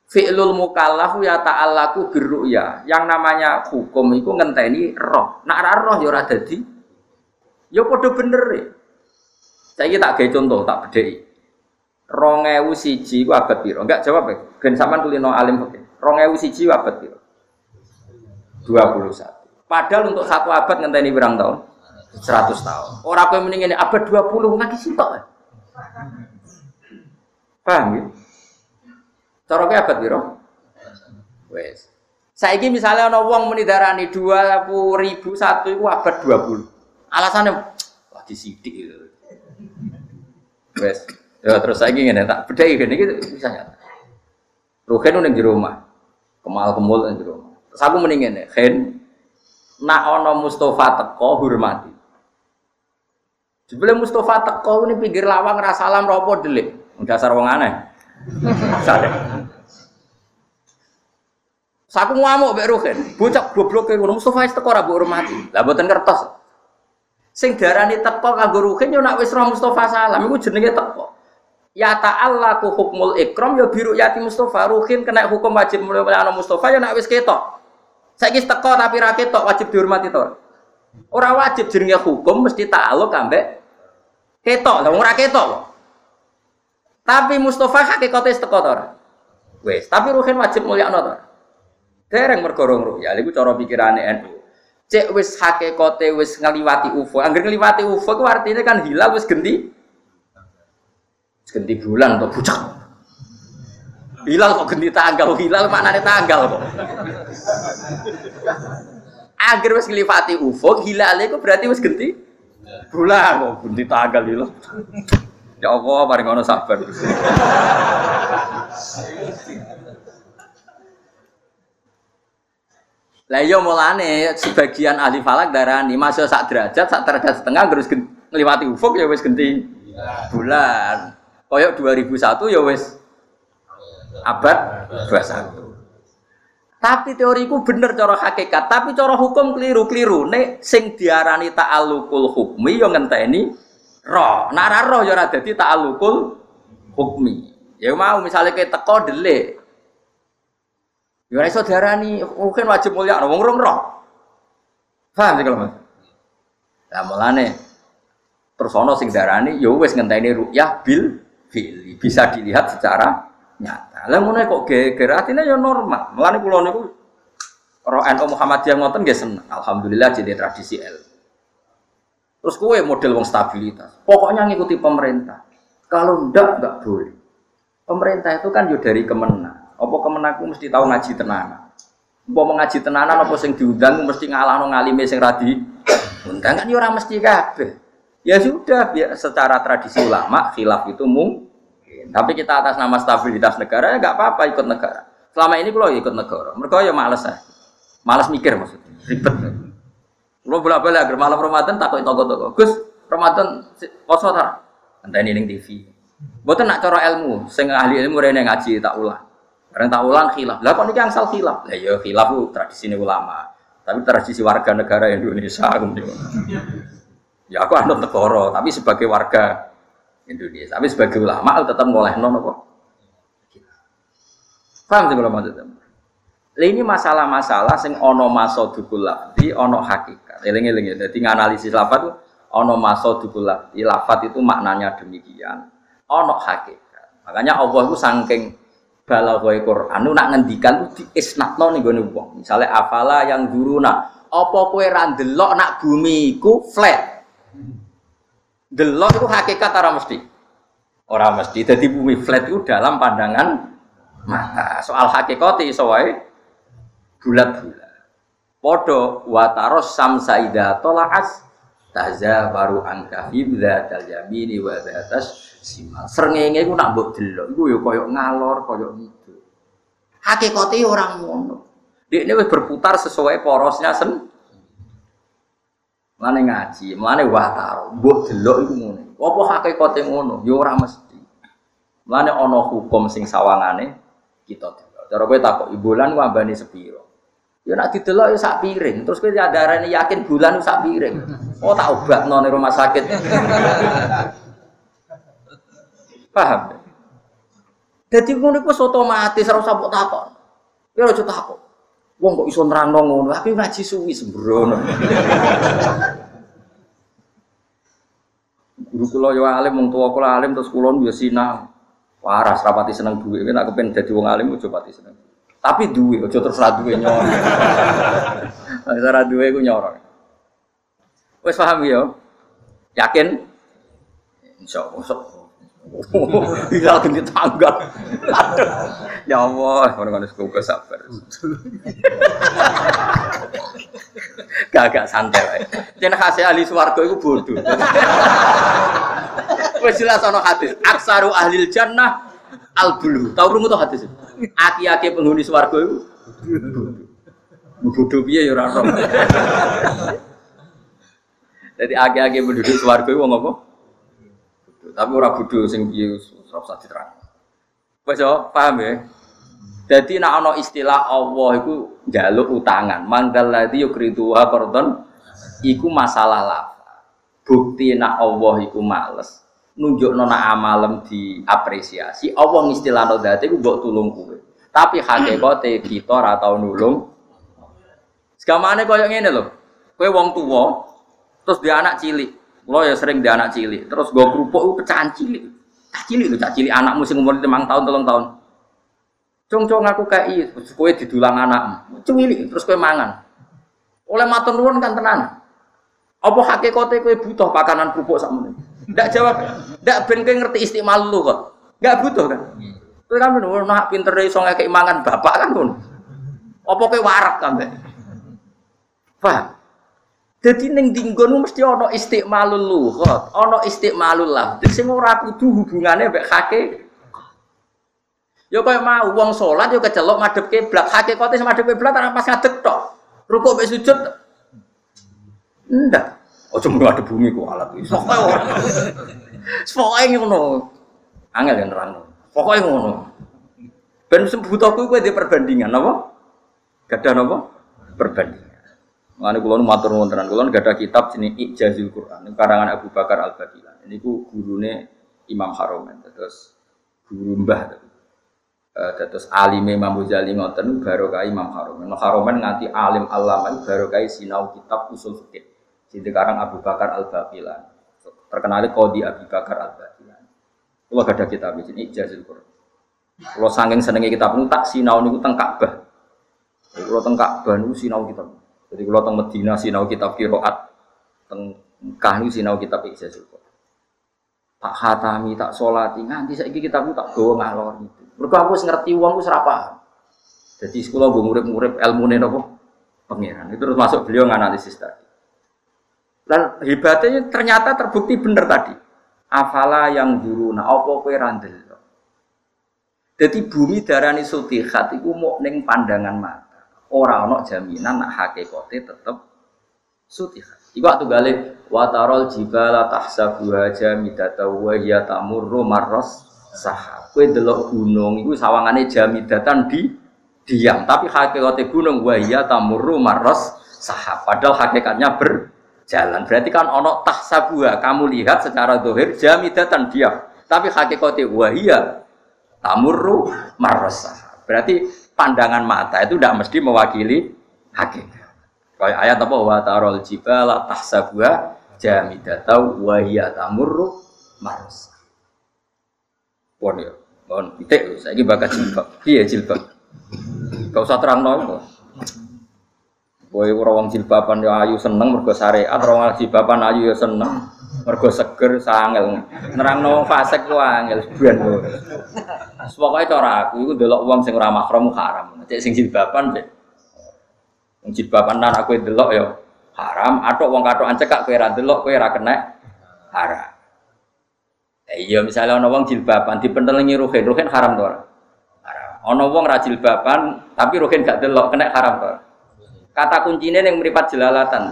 fi'lul mukallaf ya ta'allaku birru'ya yang namanya hukum itu ngenteni roh nak roh ya ora dadi Ya padha bener e. Saiki tak gawe contoh, tak bedheki. 2000 siji ku abad piro? Enggak jawab ya. Ben sampean kulino alim. 2000 siji abad piro? 21. Padahal untuk satu abad ngenteni berang tahun? 100 tahun. Orang kowe mending ini abad 20 ngaki sitok. Ya? Paham ya? Cara abad piro? Wes. Saiki misalnya ana wong muni darani 20.001 iku abad 20. Alasannya wah disidik itu. Wes, ya terus saya ingin tak beda ini gitu bisa nyata. Ruhen neng di rumah, kemal kemul neng di rumah. Terus aku mendingin ya, Hen, nak ono Mustafa teko hormati. Sebelum Mustafa teko ini pinggir lawang rasa alam ropo delik, dasar wong aneh. Sadek. Saku ngamuk mbek Ruhen, bocah goblok ngono Mustafa teko ora mbok hormati. Lah mboten kertas. Sing darani teko kanggo ruhin yo nak wis roh Mustofa salam iku jenenge teko. Ya ta'ala ku hukmul ikram ya biru yati Mustafa ruhin kena hukum wajib mulai ana Mustafa ya nak wis ketok. Saiki teko tapi ra ketok wajib dihormati to. Ora wajib jenenge hukum mesti ta'aluk ambek ketok. Lah ora ketok. Tapi Mustafa hakikate teko to Wes, tapi ruhin wajib mulyakno to. Dereng mergo rong ya iku cara pikirane NU cek wis hakikate wis ngeliwati UFO. Angger ngeliwati UFO itu artinya kan hilal wis genti. Wis genti bulan atau pucak. Hilal kok genti tanggal, hilal maknane tanggal kok. Angger wis ngeliwati UFO, hilal itu berarti wis genti bulan kok genti tanggal hilal. Ya Allah, paling ono sabar. Lah iya mulane sebagian ahli falak darani masa sak derajat, sak derajat setengah terus ngliwati ufuk ya wis genti bulan. Koyok 2001 ya wis abad 21. Tapi teoriku bener cara hakikat, tapi cara hukum keliru-keliru. Nek sing diarani ta'alluqul hukmi yo ngenteni roh. Nek ora roh yo ora dadi ta'alluqul hukmi. Ya mau misalnya kayak teko delik. Yo ora iso diarani mungkin wajib mulia wong rong roh. Paham sih kalau Mas? Lah mulane terus ana sing darani yo wis ngenteni ru'yah bil fil bisa dilihat secara nyata. Lah kok geger atine ya normal. Mulane kula niku Roh NU Muhammadiyah ngoten nggih seneng. Alhamdulillah jadi tradisi L. Terus kue model wong stabilitas. Pokoknya ngikuti pemerintah. Kalau ndak nggak boleh. Pemerintah itu kan yo dari kemenang. Apa kemenangku mesti tahu ngaji tenanan. Apa ngaji tenanan apa sing diundang mesti ngalahno ngalime sing radi. Undang kan yo ora mesti kabeh. Ya sudah, biar secara tradisi ulama khilaf itu mung tapi kita atas nama stabilitas negara ya nggak apa-apa ikut negara. Selama ini kalau ikut negara, mereka ya males ya. Males mikir maksudnya, ribet. Kalau bolak balik agar malam Ramadan takut toko-toko. Gus, Ramadan poso tar. Entah ini ning TV. Bukan nak cara ilmu, sing ahli ilmu rene ngaji tak ulang. Karena tak ulang khilaf. Lah kok niki angsal khilaf? Lah ya khilaf itu tradisi ulama. Tapi tradisi warga negara Indonesia Ya aku anut negara, tapi sebagai warga Indonesia. Tapi sebagai ulama tetap ngoleh non apa? Paham sih kalau maksudnya? Ini masalah-masalah sing ono maso dukul di ono hakikat. Eling-eling ya. Jadi nganalisis lafat itu ono maso dukul di Lafat itu maknanya demikian. Ono hakikat. Makanya Allah itu sangking balaghoi Quran itu nak ngendikan itu diisnatno nih gue wong. Misalnya afala yang nak apa kue randelok nak bumi ku flat Delok itu hakikat orang mesti. Orang mesti. Jadi bumi flat itu dalam pandangan mata. Soal hakikat itu soai bulat-bulat. Podo wataros samsa ida tolaas taza baru angka fibda dal yamini wa atas simal. Serengenge ku nak mbok delok iku ya koyok ngalor koyok gitu. Hakikate orang ngono. Dia ini berputar sesuai porosnya sen Mane ngaji, mane watar, mbok delok iku ngono. Apa hakikate ngono? Ya ora mesti. Mane ana hukum sing sawangane kita delok. Cara kowe takok bulan ambane sepiro? Ya nak didelok ya sak piring. Terus kowe darani yakin bulan sak piring. Oh tak obatno ning rumah sakit. Paham? Jadi ngono iku otomatis ora usah mbok. Ya ora takok. Wong kok iso nerangno ngono, tapi ngaji suwi sembrono. Guru kula yo alim, wong tuwa kula alim terus kula yo sinau. Waras rapati seneng duwe, nek aku pengen dadi wong alim aja pati seneng. Tapi duwe, aja terus ra duwe nyor. Nek ora duwe ku nyor. Wis paham yo? Yakin? Insyaallah. Hilal ganti tangga. Ya Allah, orang-orang sekolah sabar. Gak santai Jangan kasih ahli swarga itu bodoh. Wes jelas hadis, aksaru ahli jannah al bulu. Tahu rungu tuh hadis itu? Aki-aki penghuni swarga itu bodoh piye ya ora Jadi aki-aki penduduk swarga itu ngomong apa? Tapi ora bodho sing piye ora usah diterang. Wes yo, paham ya? Jadi nak ana istilah Allah iku njaluk utangan. Manggal ladzi yukridu wa qardon iku masalah lafal. Bukti nak Allah iku males nunjuk nona amalem diapresiasi. Allah ngistilahno dadi iku mbok tulung kowe. Tapi hakikate kita ora tau nulung. Segamane koyo ngene lho. Kowe wong tuwa terus dia anak cilik. Lo ya sering di anak cilik, terus gue kerupuk pecahan cilik. Cah cilik lu, cah cilik anakmu sing umur lima tahun, tolong tahun. Cung-cung aku kayak terus kue didulang anak, cilik, terus kue mangan. Oleh matur nuwun kan tenan. Apa hakikate kue butuh pakanan kerupuk ini? Ndak jawab, ndak ben kowe ngerti istimal lu kok. Nggak butuh kan? Kowe kan ngono, nak pinter iso ngekek mangan bapak kan ngono. Apa kowe warak kan? Paham? Jadi neng dinggon mesti ono istiqmalul luhut, ono istiqmalul lafdh. Sing ora kudu hubungane mbek hake. Yo koyo mau wong salat yo kecelok madhep kiblat, hakikate madhep kiblat ora pas ngadeg tok. Rukuk mbek sujud ndak. Ojo mung ada bumi ku alat iso. Pokoke ngono. Angel yang nerangno. Pokoke ngono. Ben butuh kowe di perbandingan napa? Gak ada napa? Perbandingan. Mengenai kulon matur wontenan kulon gak ada kitab sini Ijazul Quran karangan Abu Bakar Al Bakilan. Ini ku gurune Imam Haromen terus guru mbah terus alim Imam Ghazali ngoten baru kai Imam Haromen. Imam Haromen nganti alim alama baru kai sinau kitab usul fikih. Jadi sekarang Abu Bakar Al Bakilan. Terkenal Qadi Abu Bakar Al Bakilan. Kalau gak ada kitab ini Ijazul Quran. Kalau saking senengnya kitab ini tak sinau niku teng Ka'bah. Kalau teng Ka'bah niku sinau kitab. Jadi kalau teng Medina sinau kitab kiroat, teng Mekah ini sinau kitab ijazah Tak hatami, tak solati, nganti saya kitab tak bawa ngalor itu. Mereka aku ngerti uang, aku serapa. Jadi sekolah gue murid-murid ilmu nih nopo pangeran. Itu terus masuk beliau nganalisis tadi. Dan hebatnya ternyata terbukti benar tadi. Afala yang dulu, nah apa kue randel. Jadi bumi darani sutihat itu mau neng pandangan mata. Orang ono jaminan nak hakikate tetep sutih. Iku waktu gale watarol jibala tahsabuha jamidata wa hiya tamurru marras sahab. Kowe delok gunung iku sawangane jamidatan di diam, tapi hakikate gunung wa hiya tamurru marras sahab. Padahal hakikatnya berjalan. Berarti kan ono tahsabuha, kamu lihat secara dohir jamidatan diam. Tapi hakikate wa hiya tamurru marras. Berarti pandangan mata itu tidak mesti mewakili hakikat. Kayak ayat apa wa tarol jibala tahsabuha jamidata wa hiya tamurru marus. Pon ya, pon pitik saiki bakat jilbab. Piye jilbab? Gak usah terangno. Kowe ora wong jilbaban ya ayu seneng mergo syariat, ora wong jilbaban ayu ya seneng mergo seger sangel. Nerangno fasik ku angel ben. Pokoke cara aku iku delok wong sing ora mahram haram. Cek sing jilbaban cek. Wong jilbaban nan aku delok ya haram, atok wong katokan cekak kowe ora delok kowe ora kena haram. Eh, iya misalnya ana wong jilbaban dipentelengi ruhin, ruhin haram to ora? Haram. Ana wong ra jilbaban tapi ruhin gak delok kena haram to. Kata kuncinya yang meripat jelalatan.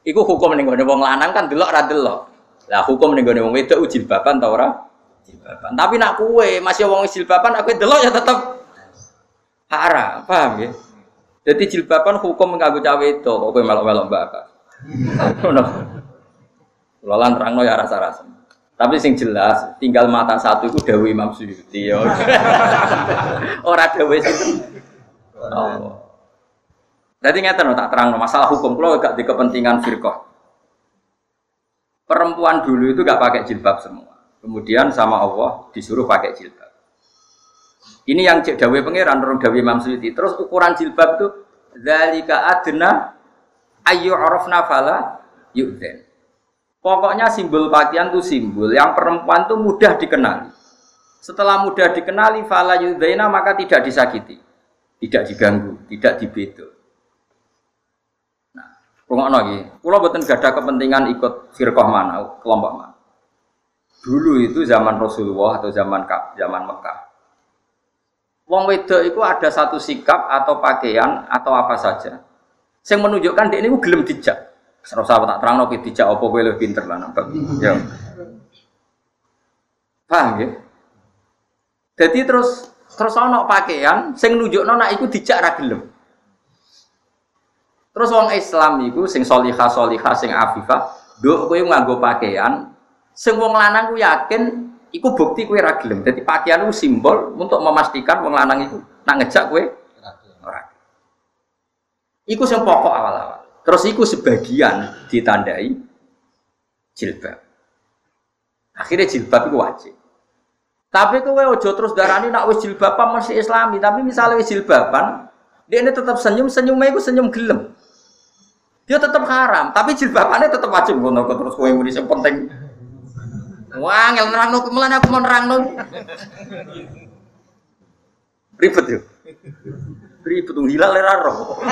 Iku hukum ning gone wong lanang kan delok ra delok. Lah hukum ning gone wong wedok jilbaban ta ora? Jilbaban. Tapi nak kue masih wong jilbaban aku delok ya tetep haram, paham ya? Jadi jilbaban hukum nganggo cawe itu, kok kowe melok-melok mbak Ngono. Lolan terangno ya rasa-rasa. Tapi sing jelas, tinggal mata satu itu Dewi Imam Suyuti ya. Ora Dewi itu. Oh. Jadi ngeten tak terang masalah hukum kalau gak di kepentingan firqah. Perempuan dulu itu gak pakai jilbab semua. Kemudian sama Allah disuruh pakai jilbab. Ini yang cek dawe pangeran orang dawe Imam Suyuti. Terus ukuran jilbab itu zalika adna ayu arafna fala yu'den. Pokoknya simbol pakaian itu simbol yang perempuan itu mudah dikenali. Setelah mudah dikenali fala yu'dena maka tidak disakiti tidak diganggu, tidak dibedo. Nah, rungokno iki, kula boten gadah kepentingan ikut firqah mana, kelompok mana. Dulu itu zaman Rasulullah atau zaman zaman Mekah. Wong wedok itu ada satu sikap atau pakaian atau apa saja yang menunjukkan dia ini gelem dijak. Serasa tak terang nopo dijak apa kowe lebih pinter lah nampak. Ya. Paham ya? Jadi terus Terus ana pakaian sing nunjukno nek iku dijak ra. Terus wong Islam iku sing solihah solihah sing afifah, nduk kowe nganggo pakaian sing wong lanang ku yakin iku bukti kowe ra gelem. Dadi pakaian ku simbol untuk memastikan wong lanang iku nak ngejak kowe ora. Iku sing pokok awal-awal. Terus iku sebagian ditandai jilbab. Akhirnya jilbab itu wajib. Tapi kowe ojo terus darani nak wis jilbaban masih islami, tapi misalnya wis jilbaban, dia ini tetap senyum, senyumnya itu senyum gelem. Dia tetap haram, tapi jilbabannya tetap wajib ngono terus kowe muni sing penting. Wah, ngel nerangno mulane aku mau nerangno. Ribet yo. Ribet tuh hilal era roh.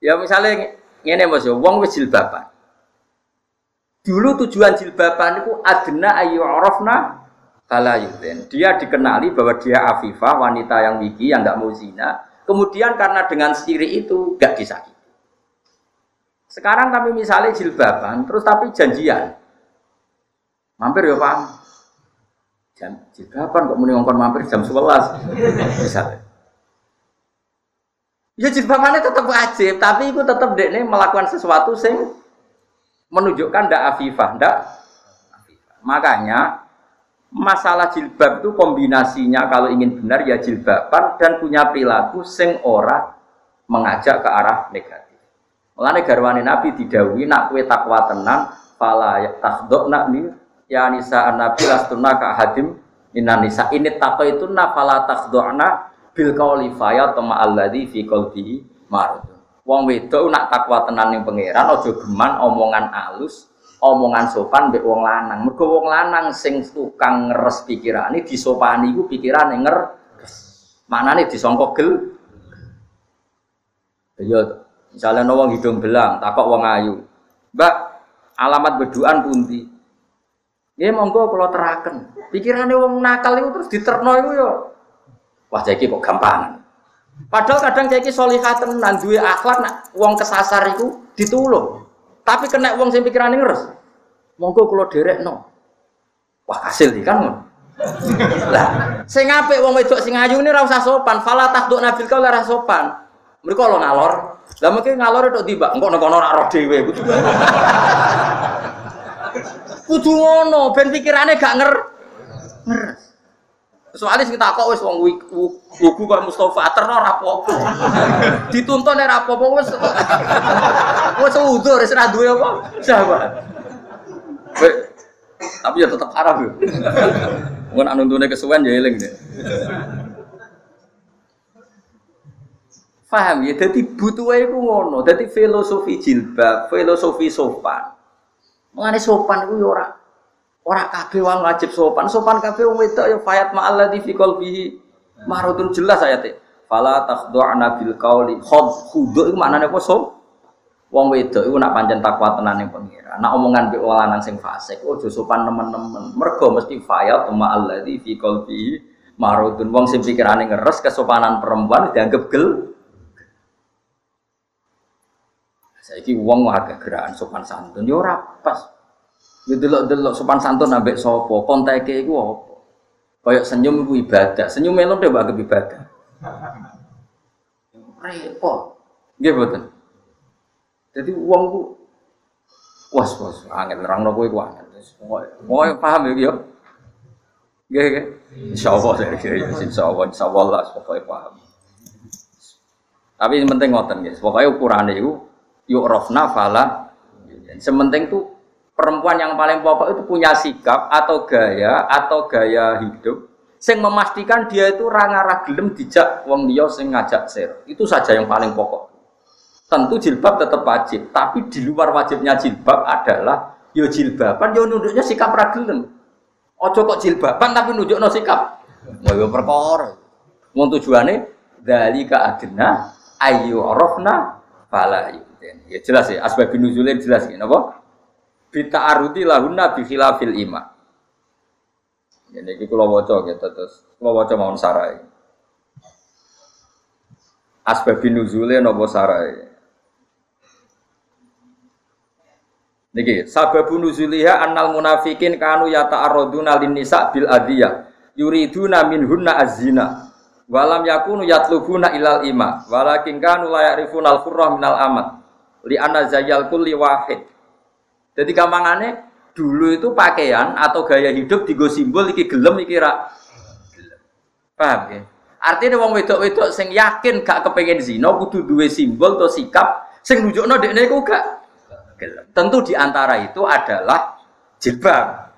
ya misalnya ngene Mas yo, wong wis jilbaban. Dulu tujuan jilbaban itu adna ayu arafna kala Dia dikenali bahwa dia afifah, wanita yang wiki, yang nggak mau zina. Kemudian karena dengan siri itu gak disakiti. Sekarang kami misalnya jilbaban, terus tapi janjian. Mampir ya paham. Jam jilbaban kok muni ngongkon mampir jam 11. Misalnya. Ya jilbabannya tetap wajib, tapi itu tetap dekne melakukan sesuatu sing menunjukkan ndak afifah, ndak Makanya masalah jilbab itu kombinasinya kalau ingin benar ya jilbaban dan punya perilaku sing ora mengajak ke arah negatif. Mulane garwane Nabi didawi nak kue takwa tenan fala nak ni ya nisa nabi lastuna ka hadim minan nisa ini takwa itu na fala takhdona bil qauli fa tama alladzi fi qalbihi marad. Wong wedok nak takwa tenan ning pangeran aja geman omongan alus omongan sopan mbek wong lanang. Mergo wong lanang sing tukang ngeres pikirane disopani iku pikirane nger manane disangka gel. Ya misalnya wong hidung belang, takok wong ayu. Mbak, alamat beduan pundi? Ya monggo kalau teraken. Pikirane wong nakal itu terus diterno iku yo. Wah, jadi kok gampang. Padahal kadang jadi solihat tenan duwe akhlak nak wong kesasar itu ditulung. Tapi kena uang sing pikirane ngeres. Monggo kula no. Wah, hasil iki kan Lah, sing apik wong wedok sing ayu ini ora usah sopan, fala takduk nabil kau ora sopan. Mereka lo ngalor. Lah mungkin ngalor itu tiba, engko nek kono ora roh dhewe. Kudu ngono, ben pikirane gak nger. Ngeres. Soalnya sing takok wis wong wugu kok Mustofa terno ora apa-apa. Dituntun ora apa-apa wis wis udur wis ora duwe apa. Sahabat. Tapi ya tetap haram yo. Mun anuntune kesuwen ya eling deh. Paham ya, jadi butuh iku ngono, jadi filosofi jilbab, filosofi sopan. Mengenai sopan itu ya ora Ora kabeh wong wajib sopan, sopan kabeh wong wedok ya fayat ma'alladzi fi qalbihi marudun jelas ayate. Fala takhdu'na bil khud khudu iku maknane apa so? Wong wedok iku nak pancen takwa tenan ning pengira. Nak omongan mbek wong sing fasik, ojo sopan nemen-nemen. Mergo mesti fayat ma'alladzi fi qalbihi marudun. Wong sing pikirane ngeres kesopanan perempuan dianggap gel. Saiki wong agak gerakan sopan santun yo ora pas. Ya delok-delok sopan santun ambek sapa, konteke iku apa? Kayak senyum iku ibadah. Senyum melon deh anggap ibadah. Repot. Nggih mboten. Jadi uang ku was was angin nerangno kowe ku angin. Pokoke paham ya yo. Nggih nggih. Insyaallah ya insyaallah insyaallah lah pokoke paham. Tapi yang penting ngoten guys, pokoknya ukurannya itu yuk rofna fala. Sementing tuh perempuan yang paling pokok itu punya sikap atau gaya atau gaya hidup sing memastikan dia itu ranga gelem dijak wong dia sing ngajak ser. Itu saja yang paling pokok. Tentu jilbab tetap wajib, tapi di luar wajibnya jilbab adalah yo jilbaban yo nunduknya sikap ragilem. Ojo kok jilbaban tapi nunjukno sikap. Mau yo perkara. Mau tujuannya dari ke adna ayu arafna fala Ya jelas ya, asbab nuzulnya jelas ya, napa? Bita aruti lahunna bi khilafil ima. Ini kita kula waca gitu terus kula waca mawon sarai. Asbab nuzule napa sarai. Niki sababun nuzuliha annal munafikin kanu yata'arraduna lin nisa bil adiyah yuriduna minhunna azina walam yakunu yatlubuna ilal ima walakin kanu la ya'rifuna al-qurra minal amat li anna zayyal kulli wahid jadi gampangannya dulu itu pakaian atau gaya hidup digo simbol iki gelem iki ra Paham ya? Artinya wong wedok-wedok sing yakin gak kepengen zina kudu duwe simbol atau sikap sing nunjukno dekne iku gak gelem. Tentu di antara itu adalah jilbab.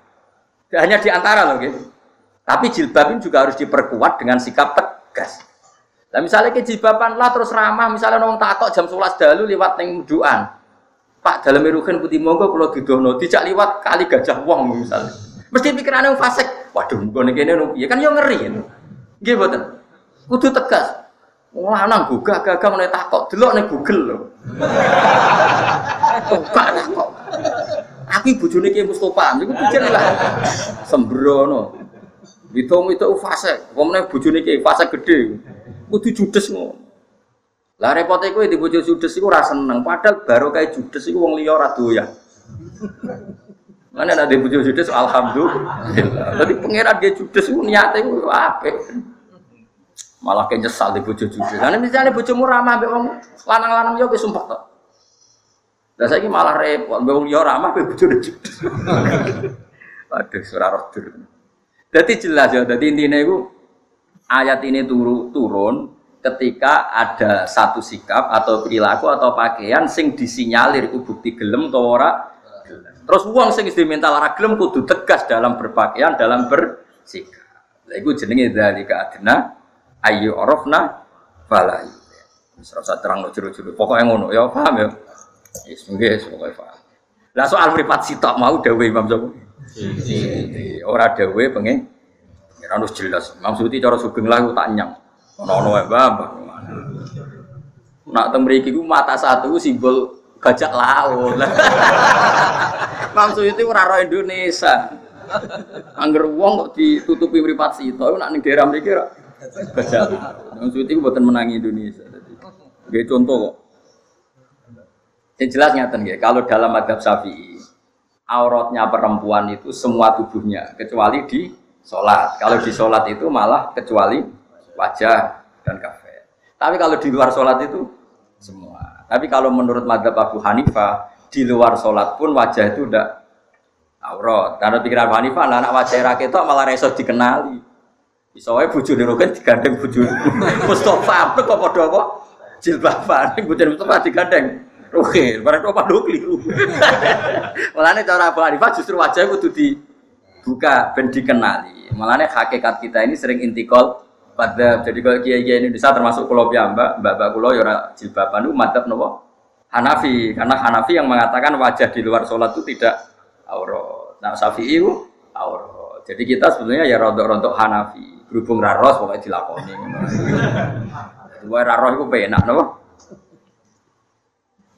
Hanya di antara loh gitu. Tapi jilbab ini juga harus diperkuat dengan sikap tegas. Nah misalnya ke jilbaban lah terus ramah, misalnya nong takok jam 11 dalu lewat neng duaan. Pak dalam merukan putih monggo kalau didono tidak liwat kali gajah wong misalnya. Mesti pikirannya fasik. Waduh, gue nih kene ya kan yo ngeri. Nggih mboten. Kudu tegas. Lanang gugah gagah meneh takok delok ning Google lho. Tukak takok. Aku bojone Ki Mustofa, niku pikir lah. Sembrono. Hitung itu fase, wong meneh bojone Ki fase gede. Kudu judes ngono. Lah repotnya kowe di bojo judes iku ora seneng, padahal baru kayak judes iku wong liya ora doyan. Mana ada bojo judes alhamdulillah. Jadi pangeran dia judes itu niatnya itu apa? Malah kayak nyesal di bojo judes. Karena misalnya bojomu ramah mbek wong lanang-lanang yo sumpah tok. Lah saiki malah repot, mbek wong ramah mbek bojo judes. Aduh, surah roh Jadi jelas ya, jadi intinya itu ayat ini turu, turun ketika ada satu sikap atau perilaku atau pakaian sing disinyalir itu bukti gelem atau ora Terus uang sing diminta lara gelem kudu tegas dalam berpakaian, dalam bersikap. Lha iku jenenge dzalika adna ayu arafna fala. Wis ora terang no jero-jero. Pokoke ngono ya, paham ya? Wis nggih, pokoke paham. Lah soal mripat sitok mau dawuh Imam Syafi'i. Ora dawuh pengen Ora harus jelas. Maksudnya cara sugeng lah tak nyang. Ono-ono wae, Mbah. Nak teng mriki ku mata satu simbol bajak laut. Maksud itu ora Indonesia. Angger wong kok ditutupi mripat sito nak ning daerah mriki ora bajak laut. Maksud itu mboten menangi Indonesia. Nggih contoh kok. Yang jelas ngaten nggih, kalau dalam madhab Syafi'i auratnya perempuan itu semua tubuhnya kecuali di sholat. Kalau di sholat itu malah kecuali wajah dan kafe. Tapi kalau di luar sholat itu semua. Tapi kalau menurut madhab Abu Hanifah, di luar sholat pun wajah itu udah aurat. Karena pikiran Abu Hanifah, anak, wajah rakyat itu malah resot dikenali. Wae bojo nirogen digandeng bojo. Mustofa kok padha apa? Jilbaban, bojo Mustofa digandeng. Oke, barang kok padha keliru. Mulane cara Abu Hanifah justru wajah kudu dibuka ben dikenali. Mulane hakikat kita ini sering intikal pada jadi kalau kiai kiai Indonesia termasuk pulau mbak mbak mbak pulau yora jilbaban itu nopo Hanafi karena Hanafi yang mengatakan wajah di luar sholat itu tidak aurat. Nah Syafi'i itu aurat. Jadi kita sebenarnya ya rontok-rontok Hanafi berhubung raros pokoknya dilakoni. Dua raros itu penak nopo.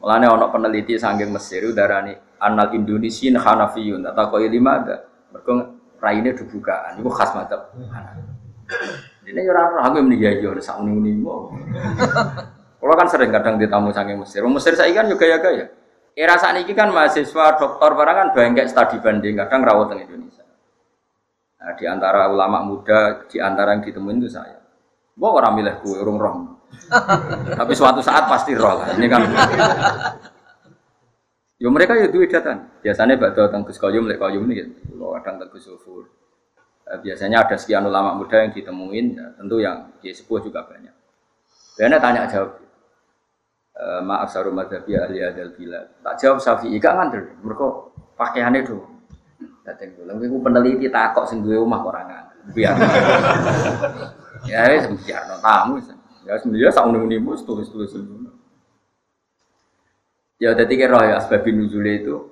Mulane ono peneliti sanggeng Mesir darani anal Indonesian Hanafiyun atau kau lima ada. Mereka raine dibukaan itu khas Hanafi. Ini ya ora aku muni ya ya sak muni-muni Kalau kan sering kadang ditamu saking Mesir. Mesir saya kan juga ya gaya. Era saat ini kan mahasiswa doktor barang kan banyak studi banding kadang rawat di Indonesia. Nah, di antara ulama muda, di antara yang ditemuin itu saya. Gua orang milih gue, urung roh. Tapi suatu saat pasti roh lah. Ini kan. Yo mereka ya duit datang. Biasanya bakal datang ke sekolah, mulai kayu ini, kalau kadang ke Sufur. Eh, biasanya ada sekian ulama muda yang ditemuin, ya, tentu yang di sepuh juga banyak. Karena tanya jawab, e, maaf saru madhabi ahli adal bila, tak jawab Syafi'i gak nganter, mereka pakaiannya itu. Dateng dulu, aku peneliti takok sing duwe omah orang Biar. ya wis biar no tamu. Ya sebenarnya sak muni-munimu tulis-tulis Ya dadi kira ya asbab nuzule itu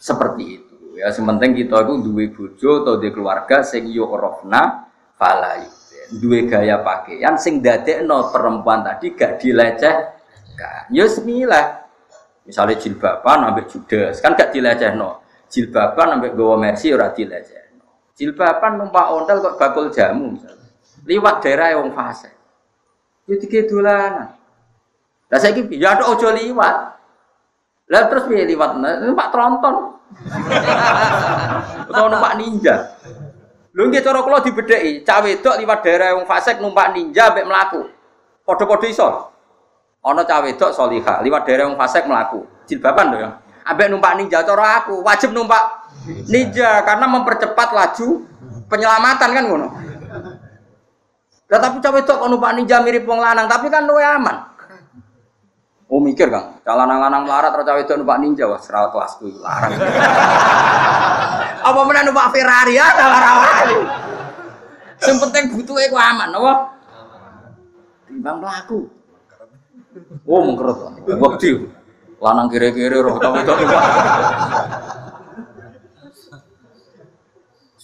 seperti itu. Ya sementing kita itu duwe bojo atau duwe keluarga sing yo orofna falai. Duwe gaya pakaian sing dadekno perempuan tadi gak dilecehkan. Yo semila. Misalnya jilbaban ambek judes kan gak dilecehno. Jilbaban ambek gowo mercy ora dilecehno. Jilbaban numpak ontel kok bakul jamu misalnya. Liwat daerah wong fase. Yo dike dolanan. Lah saiki ya ojo liwat. Lah terus piye liwat? Numpak tronton. Utawa numpak ninja. Lho nggih cara kula dibedheki, cah wedok liwat daerah wong fasik numpak ninja mek mlaku. Padha-padha iso. Ana cah wedok salihah liwat daerah wong fasik mlaku. Jilbaban lho ya. Numpak ninja cara aku wajib numpak ninja karena mempercepat laju penyelamatan kan ngono. Tapi cah wedok kok numpak ninja mirip wong lanang, tapi kan luwe aman. Oh mikir kang, calon lanang melarat atau cawe itu numpak ninja wah serawat kelasku larang. Apa mana numpak Ferrari ya larang Yang penting butuh aku aman, apa? Timbang pelaku. Oh mengkerut, waktu lanang kiri-kiri roh cawe itu numpak.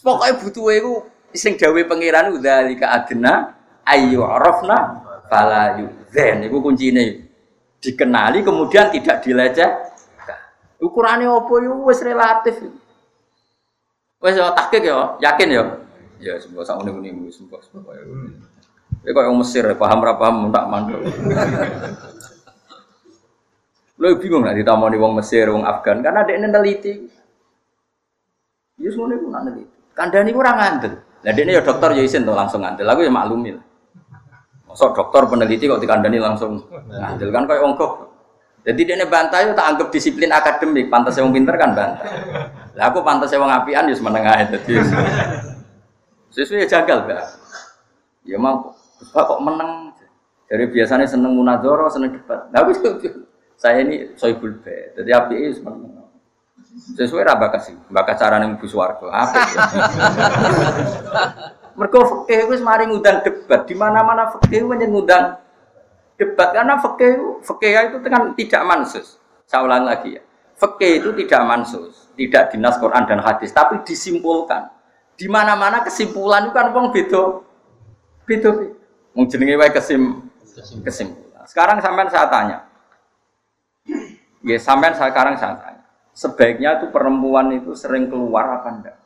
Pokoknya butuh aku sing dawe pangeran udah lika adena ayu arafna fala yudhen. Iku kuncinya dikenali kemudian tidak dileceh. Ukurannya apa yo wis relatif. Wis yo tahqiq yo, yakin yo. Ya sebuah sak ngene-ngene wis sebuah sebuah kaya ngono. Ya kaya Mesir paham ra paham tak mandul. Lo bingung nek ditamoni wong Mesir, wong Afgan karena ada neliti. Ya semua nak neliti. Kandani kurang ngandel. Lah dia ya dokter ya isin tuh langsung ngandel. Aku ya maklumin. Masuk dokter peneliti kok dikandani langsung ngandel kan kayak ongkok. Jadi dia bantah itu tak anggap disiplin akademik. Pantas yang pinter kan bantah. Lah aku pantas yang ngapian ya semenengah itu. Sesuai jagal gak? Ya mau kok menang. Dari biasanya seneng munadoro, seneng debat. Nah, saya ini soibul be. Jadi api itu semeneng. Sesuai ra bakat sih, bakat cara ning bus warga. Apa? Mergo fikih wis mari ngundang debat. Di mana-mana fikih menyen ngundang debat karena fikih fikih itu kan tidak mansus. Saya ulang lagi ya. Fikih itu tidak mansus, tidak dinas Quran dan hadis, tapi disimpulkan. Di mana-mana kesimpulan itu kan wong beda. Beda. Wong jenenge wae kesim kesimpulan. Sekarang sampean saya tanya. Ya sampean sekarang saya tanya sebaiknya itu perempuan itu sering keluar apa enggak?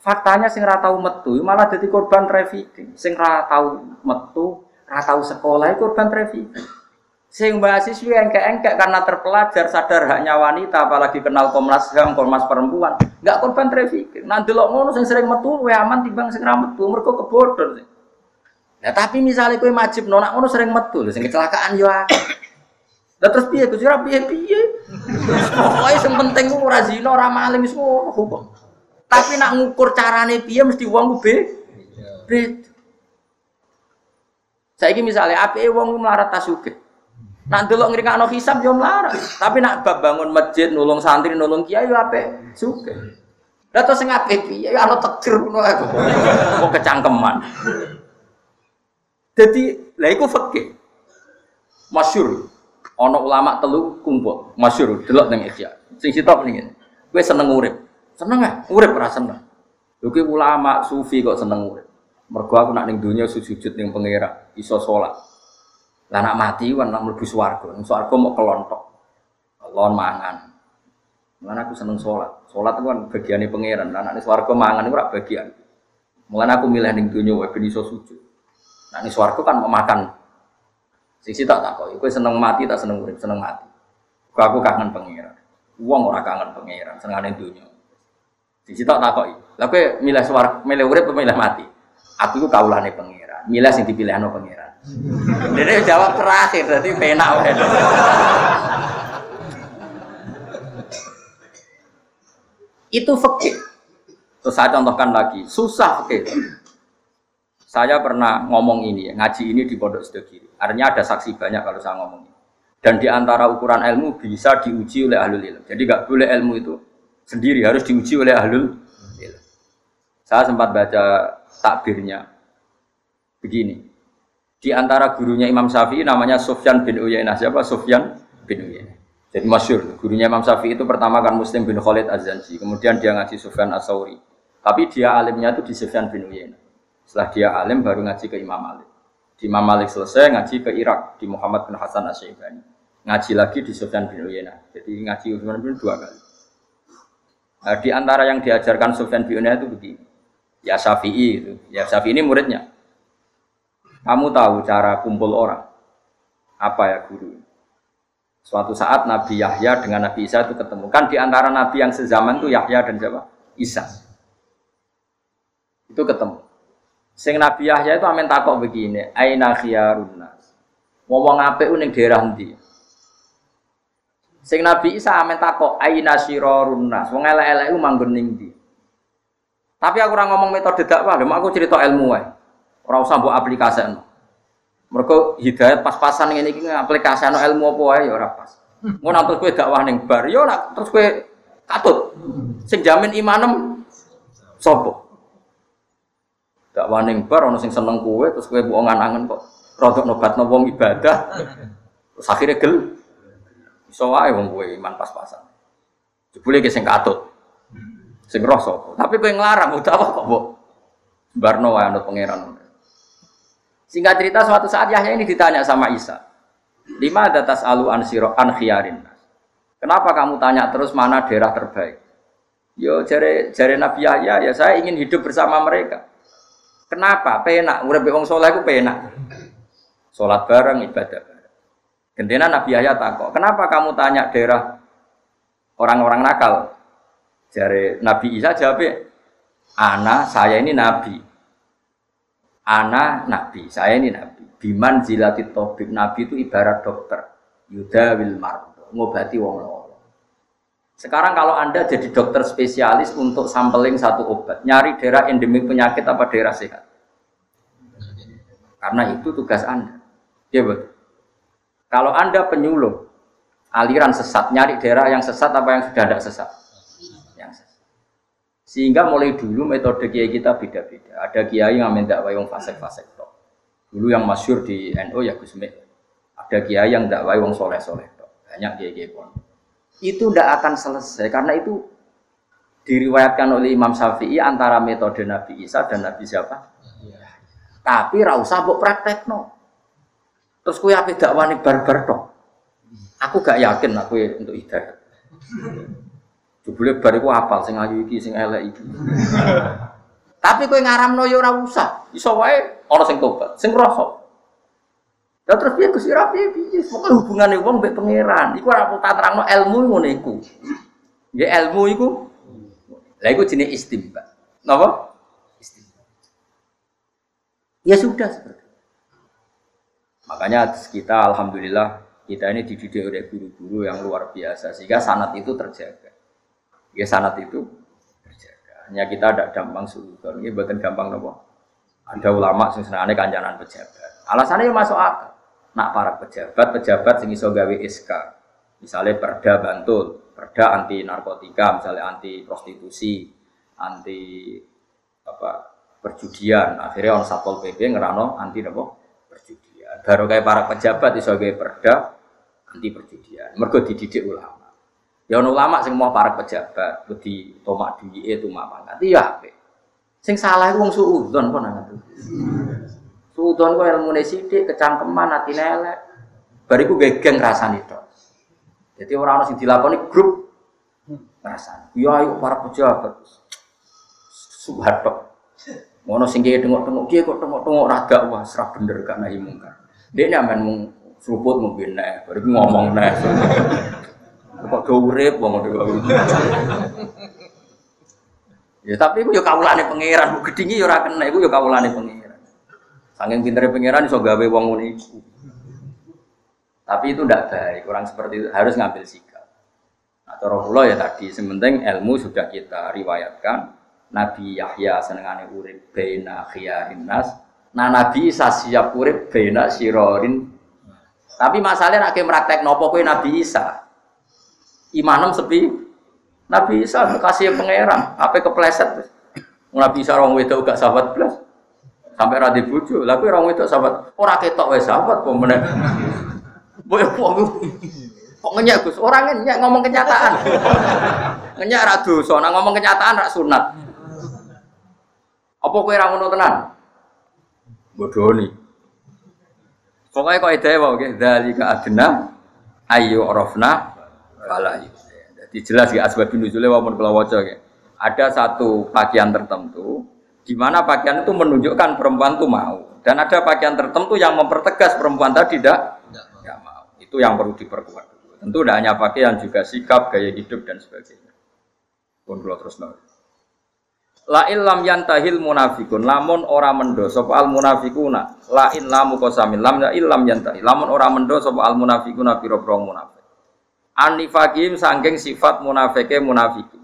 Faktanya sing ra tau metu malah jadi korban trafficking. Sing ra tau metu, ra tau sekolah korban trafficking. Sing mahasiswa yang engkek karena terpelajar sadar haknya wanita apalagi kenal Komnas HAM, Komnas perempuan, enggak korban trafficking. Nah delok ngono sing sering metu luwih aman timbang sing ra metu mergo kebodhon. Nah tapi misalnya kue majib nona ngono sering metu, sing kecelakaan yo lah terus piye Gus ora piye-piye. Pokoke sing penting ku ora zina, ora maling wis hukum. Tapi nak ngukur carane piye mesti wong ku be. Beda. Saiki misale apike wong melarat tasugih. Nak delok ngrikakno hisab yo melarat. Tapi nak bab bangun masjid, nulung santri, nulung kiai yo apik sugih. Lah terus sing apik piye ya ana tekir ngono aku. Kok kecangkeman. Jadi, lah iku fikih. Masyur. Ono ulama telu kumpul, masyur delok ning Ihya. Sing sitok ning. Kowe seneng urip. Seneng ah, urip ora seneng. Lho ulama sufi kok seneng urip. Mergo aku nak ning donya sujud ning pangeran, iso salat. Lah nak mati kan nak mlebu swarga. Ning swarga mau kelontok. Lon mangan. Mulane aku seneng salat. Salat itu kan bagiane pangeran. Lah nak ning swarga mangan iku ora bagian. Mulane aku milih ning donya wae ben iso sujud. Nak ning swarga kan memakan Sisi tak tak kok, seneng mati tak seneng urip, seneng mati. Kau aku kangen pangeran. Uang orang kangen pangeran, seneng dunia. Sisi tak tak kok, lah kowe milih suar, milih urip atau milih mati? Aku itu kaulane pangeran, milih sing dipilih ano pangeran. Jadi jawab terakhir, berarti penak wae. Itu fakir. Terus saya contohkan lagi, susah fakir. Saya pernah ngomong ini, ya, ngaji ini di Pondok Sedekiri. Artinya ada saksi banyak kalau saya ngomong ini. Dan di antara ukuran ilmu bisa diuji oleh ahlul ilm. Jadi nggak boleh ilmu itu sendiri, harus diuji oleh ahlul ilm. Saya sempat baca takbirnya. Begini. Di antara gurunya Imam Syafi'i namanya Sufyan bin Uyainah. Siapa? Sufyan bin Uyainah. Jadi masyur, gurunya Imam Syafi'i itu pertama kan Muslim bin Khalid Az-Zanji. Kemudian dia ngaji Sufyan As-Sauri. Tapi dia alimnya itu di Sufyan bin Uyainah. Setelah dia alim baru ngaji ke Imam Malik. Di Imam Malik selesai ngaji ke Irak di Muhammad bin Hasan Asyaibani. Ngaji lagi di Sufyan bin Uyainah. Jadi ngaji Sufyan bin dua kali. Nah, di antara yang diajarkan Sufyan bin itu begini. Ya Syafi'i itu. Ya Syafi'i ini muridnya. Kamu tahu cara kumpul orang? Apa ya guru? Suatu saat Nabi Yahya dengan Nabi Isa itu ketemu. Kan di antara Nabi yang sezaman itu Yahya dan siapa? Isa. Itu ketemu. Sing Nabi Yahya itu amin takok begini, aina khiyarun nas. Ngomong apik ning daerah ndi? Sing Nabi Isa amin takok aina sirarun nas. Wong elek-elek iku manggon ning ndi? Tapi aku ora ngomong metode dakwah, lho aku cerita ilmu wae. Ora usah mbok aplikasino. Mergo hidayat pas-pasan ngene iki aplikasino ilmu apa wae ya ora pas. Ngono terus kowe dakwah ning bar, yo nak terus kowe katut. Sing jamin imanem sapa? Gak waning bar ono sing seneng kue terus kue buang angen kok rodok nobat wong ibadah. Terus akhirnya gel. Iso wae wong kue iman pas-pasan. Jebule ge sing katut. Sing roh sapa. Tapi kowe nglarang apa kok, Mbok? Barno wae anut pangeran. Singkat cerita suatu saat Yahya ini ditanya sama Isa. Lima datas alu ansiro an khiyarin. Kenapa kamu tanya terus mana daerah terbaik? Yo jare jare Nabi Yahya ya saya ingin hidup bersama mereka. Kenapa? Penak. Urip wong saleh iku penak. Salat bareng, ibadah. Gendena Nabi Yahya takok, "Kenapa kamu tanya daerah orang-orang nakal?" Jare Nabi Isa jawab, "Ana, saya ini nabi." Ana nabi, saya ini nabi. Biman zilati tobib nabi itu ibarat dokter. Yuda wil ngobati wong loro. Sekarang kalau Anda jadi dokter spesialis untuk sampling satu obat, nyari daerah endemik penyakit apa daerah sehat? Karena itu tugas Anda. Ya betul. Kalau Anda penyuluh aliran sesat, nyari daerah yang sesat apa yang sudah tidak sesat? Yang sesat. Sehingga mulai dulu metode kiai kita beda-beda. Ada kiai yang minta wayung fasek-fasek Dulu yang masyur di NU ya Gus Ada kiai yang tidak wayung soleh-soleh Banyak kiai-kiai pun itu tidak akan selesai karena itu diriwayatkan oleh Imam Syafi'i antara metode Nabi Isa dan Nabi siapa? Ya. Tapi rasa usah praktek no. Terus kue apa dakwani barbar dong. Aku gak yakin aku untuk hidayah. Jebule bariku apal sing ayu iki sing elek iki. Tapi kue ngaramno yo ora usah. Iso wae ana sing tobat, sing rasa. Lah terus piye Gusti Ra piye piye? Hubungane wong mbek pangeran. Iku ora tak terangno ilmu ngono iku. Ya ilmu iku. Lah iku jenenge istimba. Napa? Istimba. Ya sudah seperti. Makanya kita alhamdulillah kita ini dididik oleh guru-guru yang luar biasa sehingga sanat itu terjaga. Ya sanat itu terjaga. Hanya kita ada gampang suudon. Ini buatan gampang nopo. Ada ulama sing senane kancanan pejabat. Alasannya ya masuk akal nak para pejabat pejabat sing iso gawe SK misalnya perda bantul perda anti narkotika misalnya anti prostitusi anti apa perjudian akhirnya on satpol pp ngerano anti perjudian baru kayak para pejabat iso gawe perda anti perjudian mereka dididik ulama ya ulama sing mau para pejabat di tomak itu mama nanti ya sing salah itu wong suudzon kok nang Suudon kok ilmu sithik, kecangkeman atine elek. Bariku geng rasani tok. Jadi orang orang sing dilakoni grup rasani. Ya ayo para pejabat. Subhatok. Ngono sing tengok-tengok kiye kok tengok-tengok ra wah serah bener gak nahi mungkar. Dene amen mung seruput mungkin nek, bariku ngomong nek. Kok do urip wong Ya tapi iku yo kawulane pangeran, gedhingi yo ora kena, iku yo kawulane pangeran. Saking pintere pangeran iso gawe wong ngono iku. Tapi itu tidak baik, orang seperti itu harus ngambil sikap. Nah, cara ya tadi, sementing ilmu sudah kita riwayatkan. Nabi Yahya senengane urip baina khiyarin nas. Nah Nabi Isa siap urip baina sirorin. Tapi masalahnya nak praktek nopo kowe Nabi Isa. Imanem sepi. Nabi Isa kasih pangeran, apa kepleset. Nabi Isa orang wedok gak sahabat belas. Sampai radhi bucu lalu orang itu sahabat. Orang ketok wes sahabat mana boleh kok ngenyak gus? Orang ngenyak ngomong kenyataan. Ngenyak radu soalnya ngomong kenyataan rak sunat. Apa kue ramu tenan bodoh nih pokoknya kau ide wow dari ke adna ayu orofna balai jadi jelas ya asbabun nuzulnya walaupun kalau wajah ada satu pakaian tertentu di mana pakaian itu menunjukkan perempuan itu mau. Dan ada pakaian tertentu yang mempertegas perempuan tadi tidak, tidak mau. Itu yang perlu diperkuat. Tentu tidak hanya pakaian, juga sikap, gaya hidup, dan sebagainya. Pun terus nol. La ilam yantahil munafikun lamun ora mendo sapa al munafikuna la in lamu qasamin lam ya ilam yantahi lamun ora mendo sapa al munafikuna pira-pira munafik anifakim sangking sifat munafike munafiki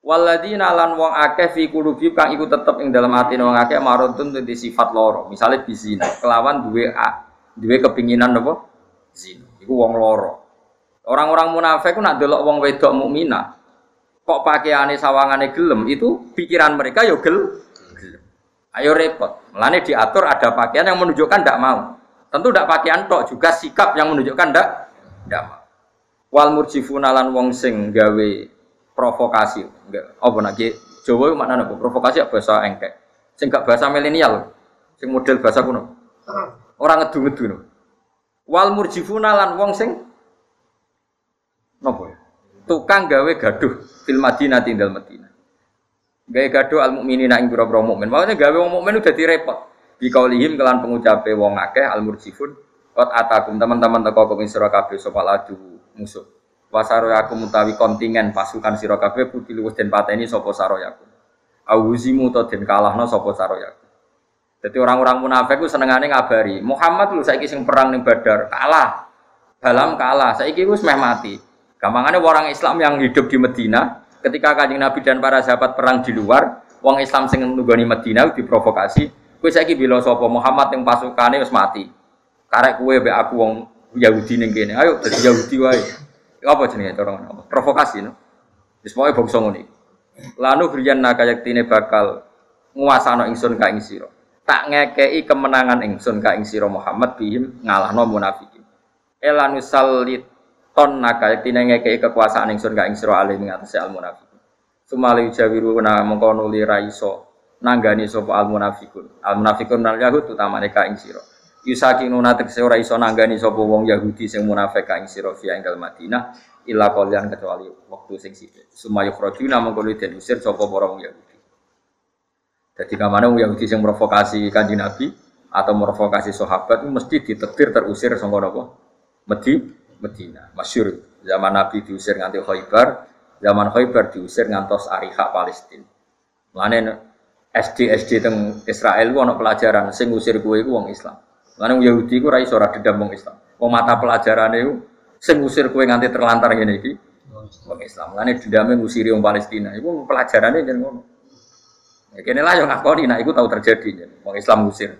Waladina lan wong akeh fi kulubi kang iku tetep ing dalam hati wong akeh marudun di sifat loro. Misalnya bizina, kelawan duwe a, duwe kepinginan apa? Zina. Iku wong loro. Orang-orang munafik ku nak delok wong wedok mukminah, kok pakaiane sawangane gelem, itu pikiran mereka yo gel gelem. Ayo repot. Melane diatur ada pakaian yang menunjukkan ndak mau. Tentu ndak pakaian tok, juga sikap yang menunjukkan ndak ndak mau. Wal murjifuna lan wong sing gawe provokasi. Apa nak Jawa mana napa? Provokasi apa bahasa engkek. Sing gak bahasa milenial. Sing model bahasa kuno. Orang ngedu-ngedu. Wal murjifuna lan wong sing napa ya? Tukang gawe gaduh fil Madinah tinggal Madinah. Gawe gaduh al mukminina ing pira-pira mukmin. Maksudnya gawe wong mukmin udah direpot. Bi kaulihim kelan pengucape wong akeh al murjifun Kot atakum teman-teman teko kumi sira kabeh sapa ladu musuh. Wasaroyaku mutawi kontingen pasukan sira kabeh kutilu wis den pateni sapa saroyaku. Awuzimu to den kalahno sapa saroyaku. Jadi orang-orang munafik ku senengane ngabari, Muhammad lu saiki sing perang ning Badar kalah. Balam kalah, saiki wis meh mati. Gampangane orang Islam yang hidup di Medina, ketika Kanjeng Nabi dan para sahabat perang di luar, wong Islam sing nunggoni Medina diprovokasi, kowe saiki bila sapa Muhammad yang pasukane wis mati. Karek kowe mbek aku wong Yahudi ning kene. Ayo dadi Yahudi wae. Apa jenenge cara ngono? Provokasi no. Wis pokoke bangsa iki. Lanu briyan nakayaktine bakal nguasano ingsun ka ing sira. Tak ngekei kemenangan ingsun ka ing sira Muhammad bihim ngalahno munafikin. Elanu ton nakayaktine ngekei kekuasaan ingsun ka ing sira alih ing atase al munafikin. Sumali jawiru na mengko nuli ra iso nanggani sapa al munafikun. Al munafikun nal yahud utamane ka ing sira. Yusakinuna tegese ora iso nanggani sapa wong Yahudi sing munafik ka ing sira fi Madinah illa qalian kecuali waktu sing sithik. Sumayu khrajuna mengko den usir sapa para wong Yahudi. Jadi kamane wong Yahudi sing provokasi Kanjeng Nabi atau provokasi sahabat mesti ditetir terusir sangka napa? Medi Medina. Masyur zaman Nabi diusir nganti Khaybar, zaman Khaybar diusir ngantos Ariha Palestina. Mulane SD SD teng Israel ana pelajaran sing ngusir kowe wong Islam. Karena Yahudi ku rai ora dedam wong Islam. Wong mata pelajaran itu sing ngusir kue nganti terlantar ngene iki wong Islam. Lane dendame ngusiri wong Palestina. Iku pelajarane jeneng ngono. Ya kene lah yo ngakoni nek iku tau terjadi jeneng Islam ngusir.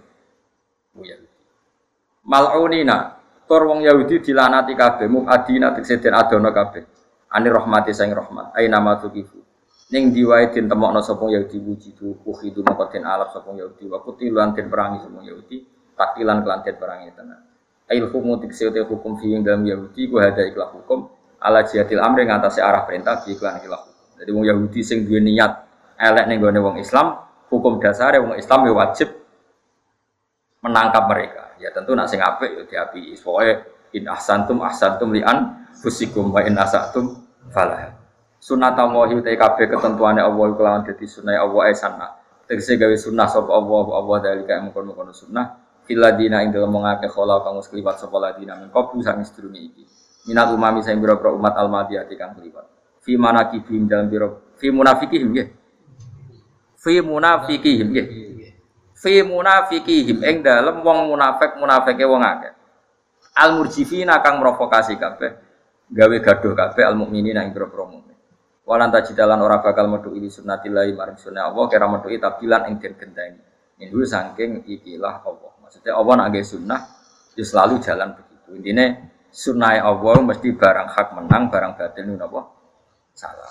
Mal'unina tur wong Yahudi dilanati kabeh mukadina tegese den adono kabeh. Ani rahmati sing rahmat. Aina nama tukifu. Ning diwae den temokno sapa Yahudi wujidu ukhidu moko den alap sapa Yahudi wa kutilan den perangi sapa Yahudi takilan kelantin perang itu tenan. Ail hukum tikse hukum fi dalam Yahudi ku ada ikhlas hukum ala jihadil amri ngatasi arah perintah di iklan ikhlas. Jadi wong Yahudi sing duwe niat elek ning gone wong Islam, hukum dasar wong Islam ya wajib menangkap mereka. Ya tentu nak sing apik ya diapi. Pokoke in ahsantum ahsantum lian fusikum wa in asatum falah. Sunat Allah utai kabeh ketentuane Allah kelawan dadi sunah Allah ae sana. Tegese gawe sunah sapa Allah Allah dalika mengkono-kono sunah Filadina ing dalam mengake khola kang wis kliwat sapa ladina sang sedurunge iki. Minat umami sing biro umat al-madiyati kang kliwat. Fi manakibihim dalam biro fi munafikihim nggih. Fi munafikihim nggih. Fi munafikihim ing dalam wong munafik munafike wong akeh. Al murjifina kang provokasi kabeh gawe gaduh kabeh al mukminina ing biro mukmin. Walan tajidalan ora bakal metu ini sunnatillahi maring sunnah Allah kira metu tabilan ing den genteni. Ini saking ikilah Allah. Maksudnya Allah nak sunnah, ya selalu jalan begitu. Intinya sunnah Allah mesti barang hak menang, barang batil itu apa? Salah.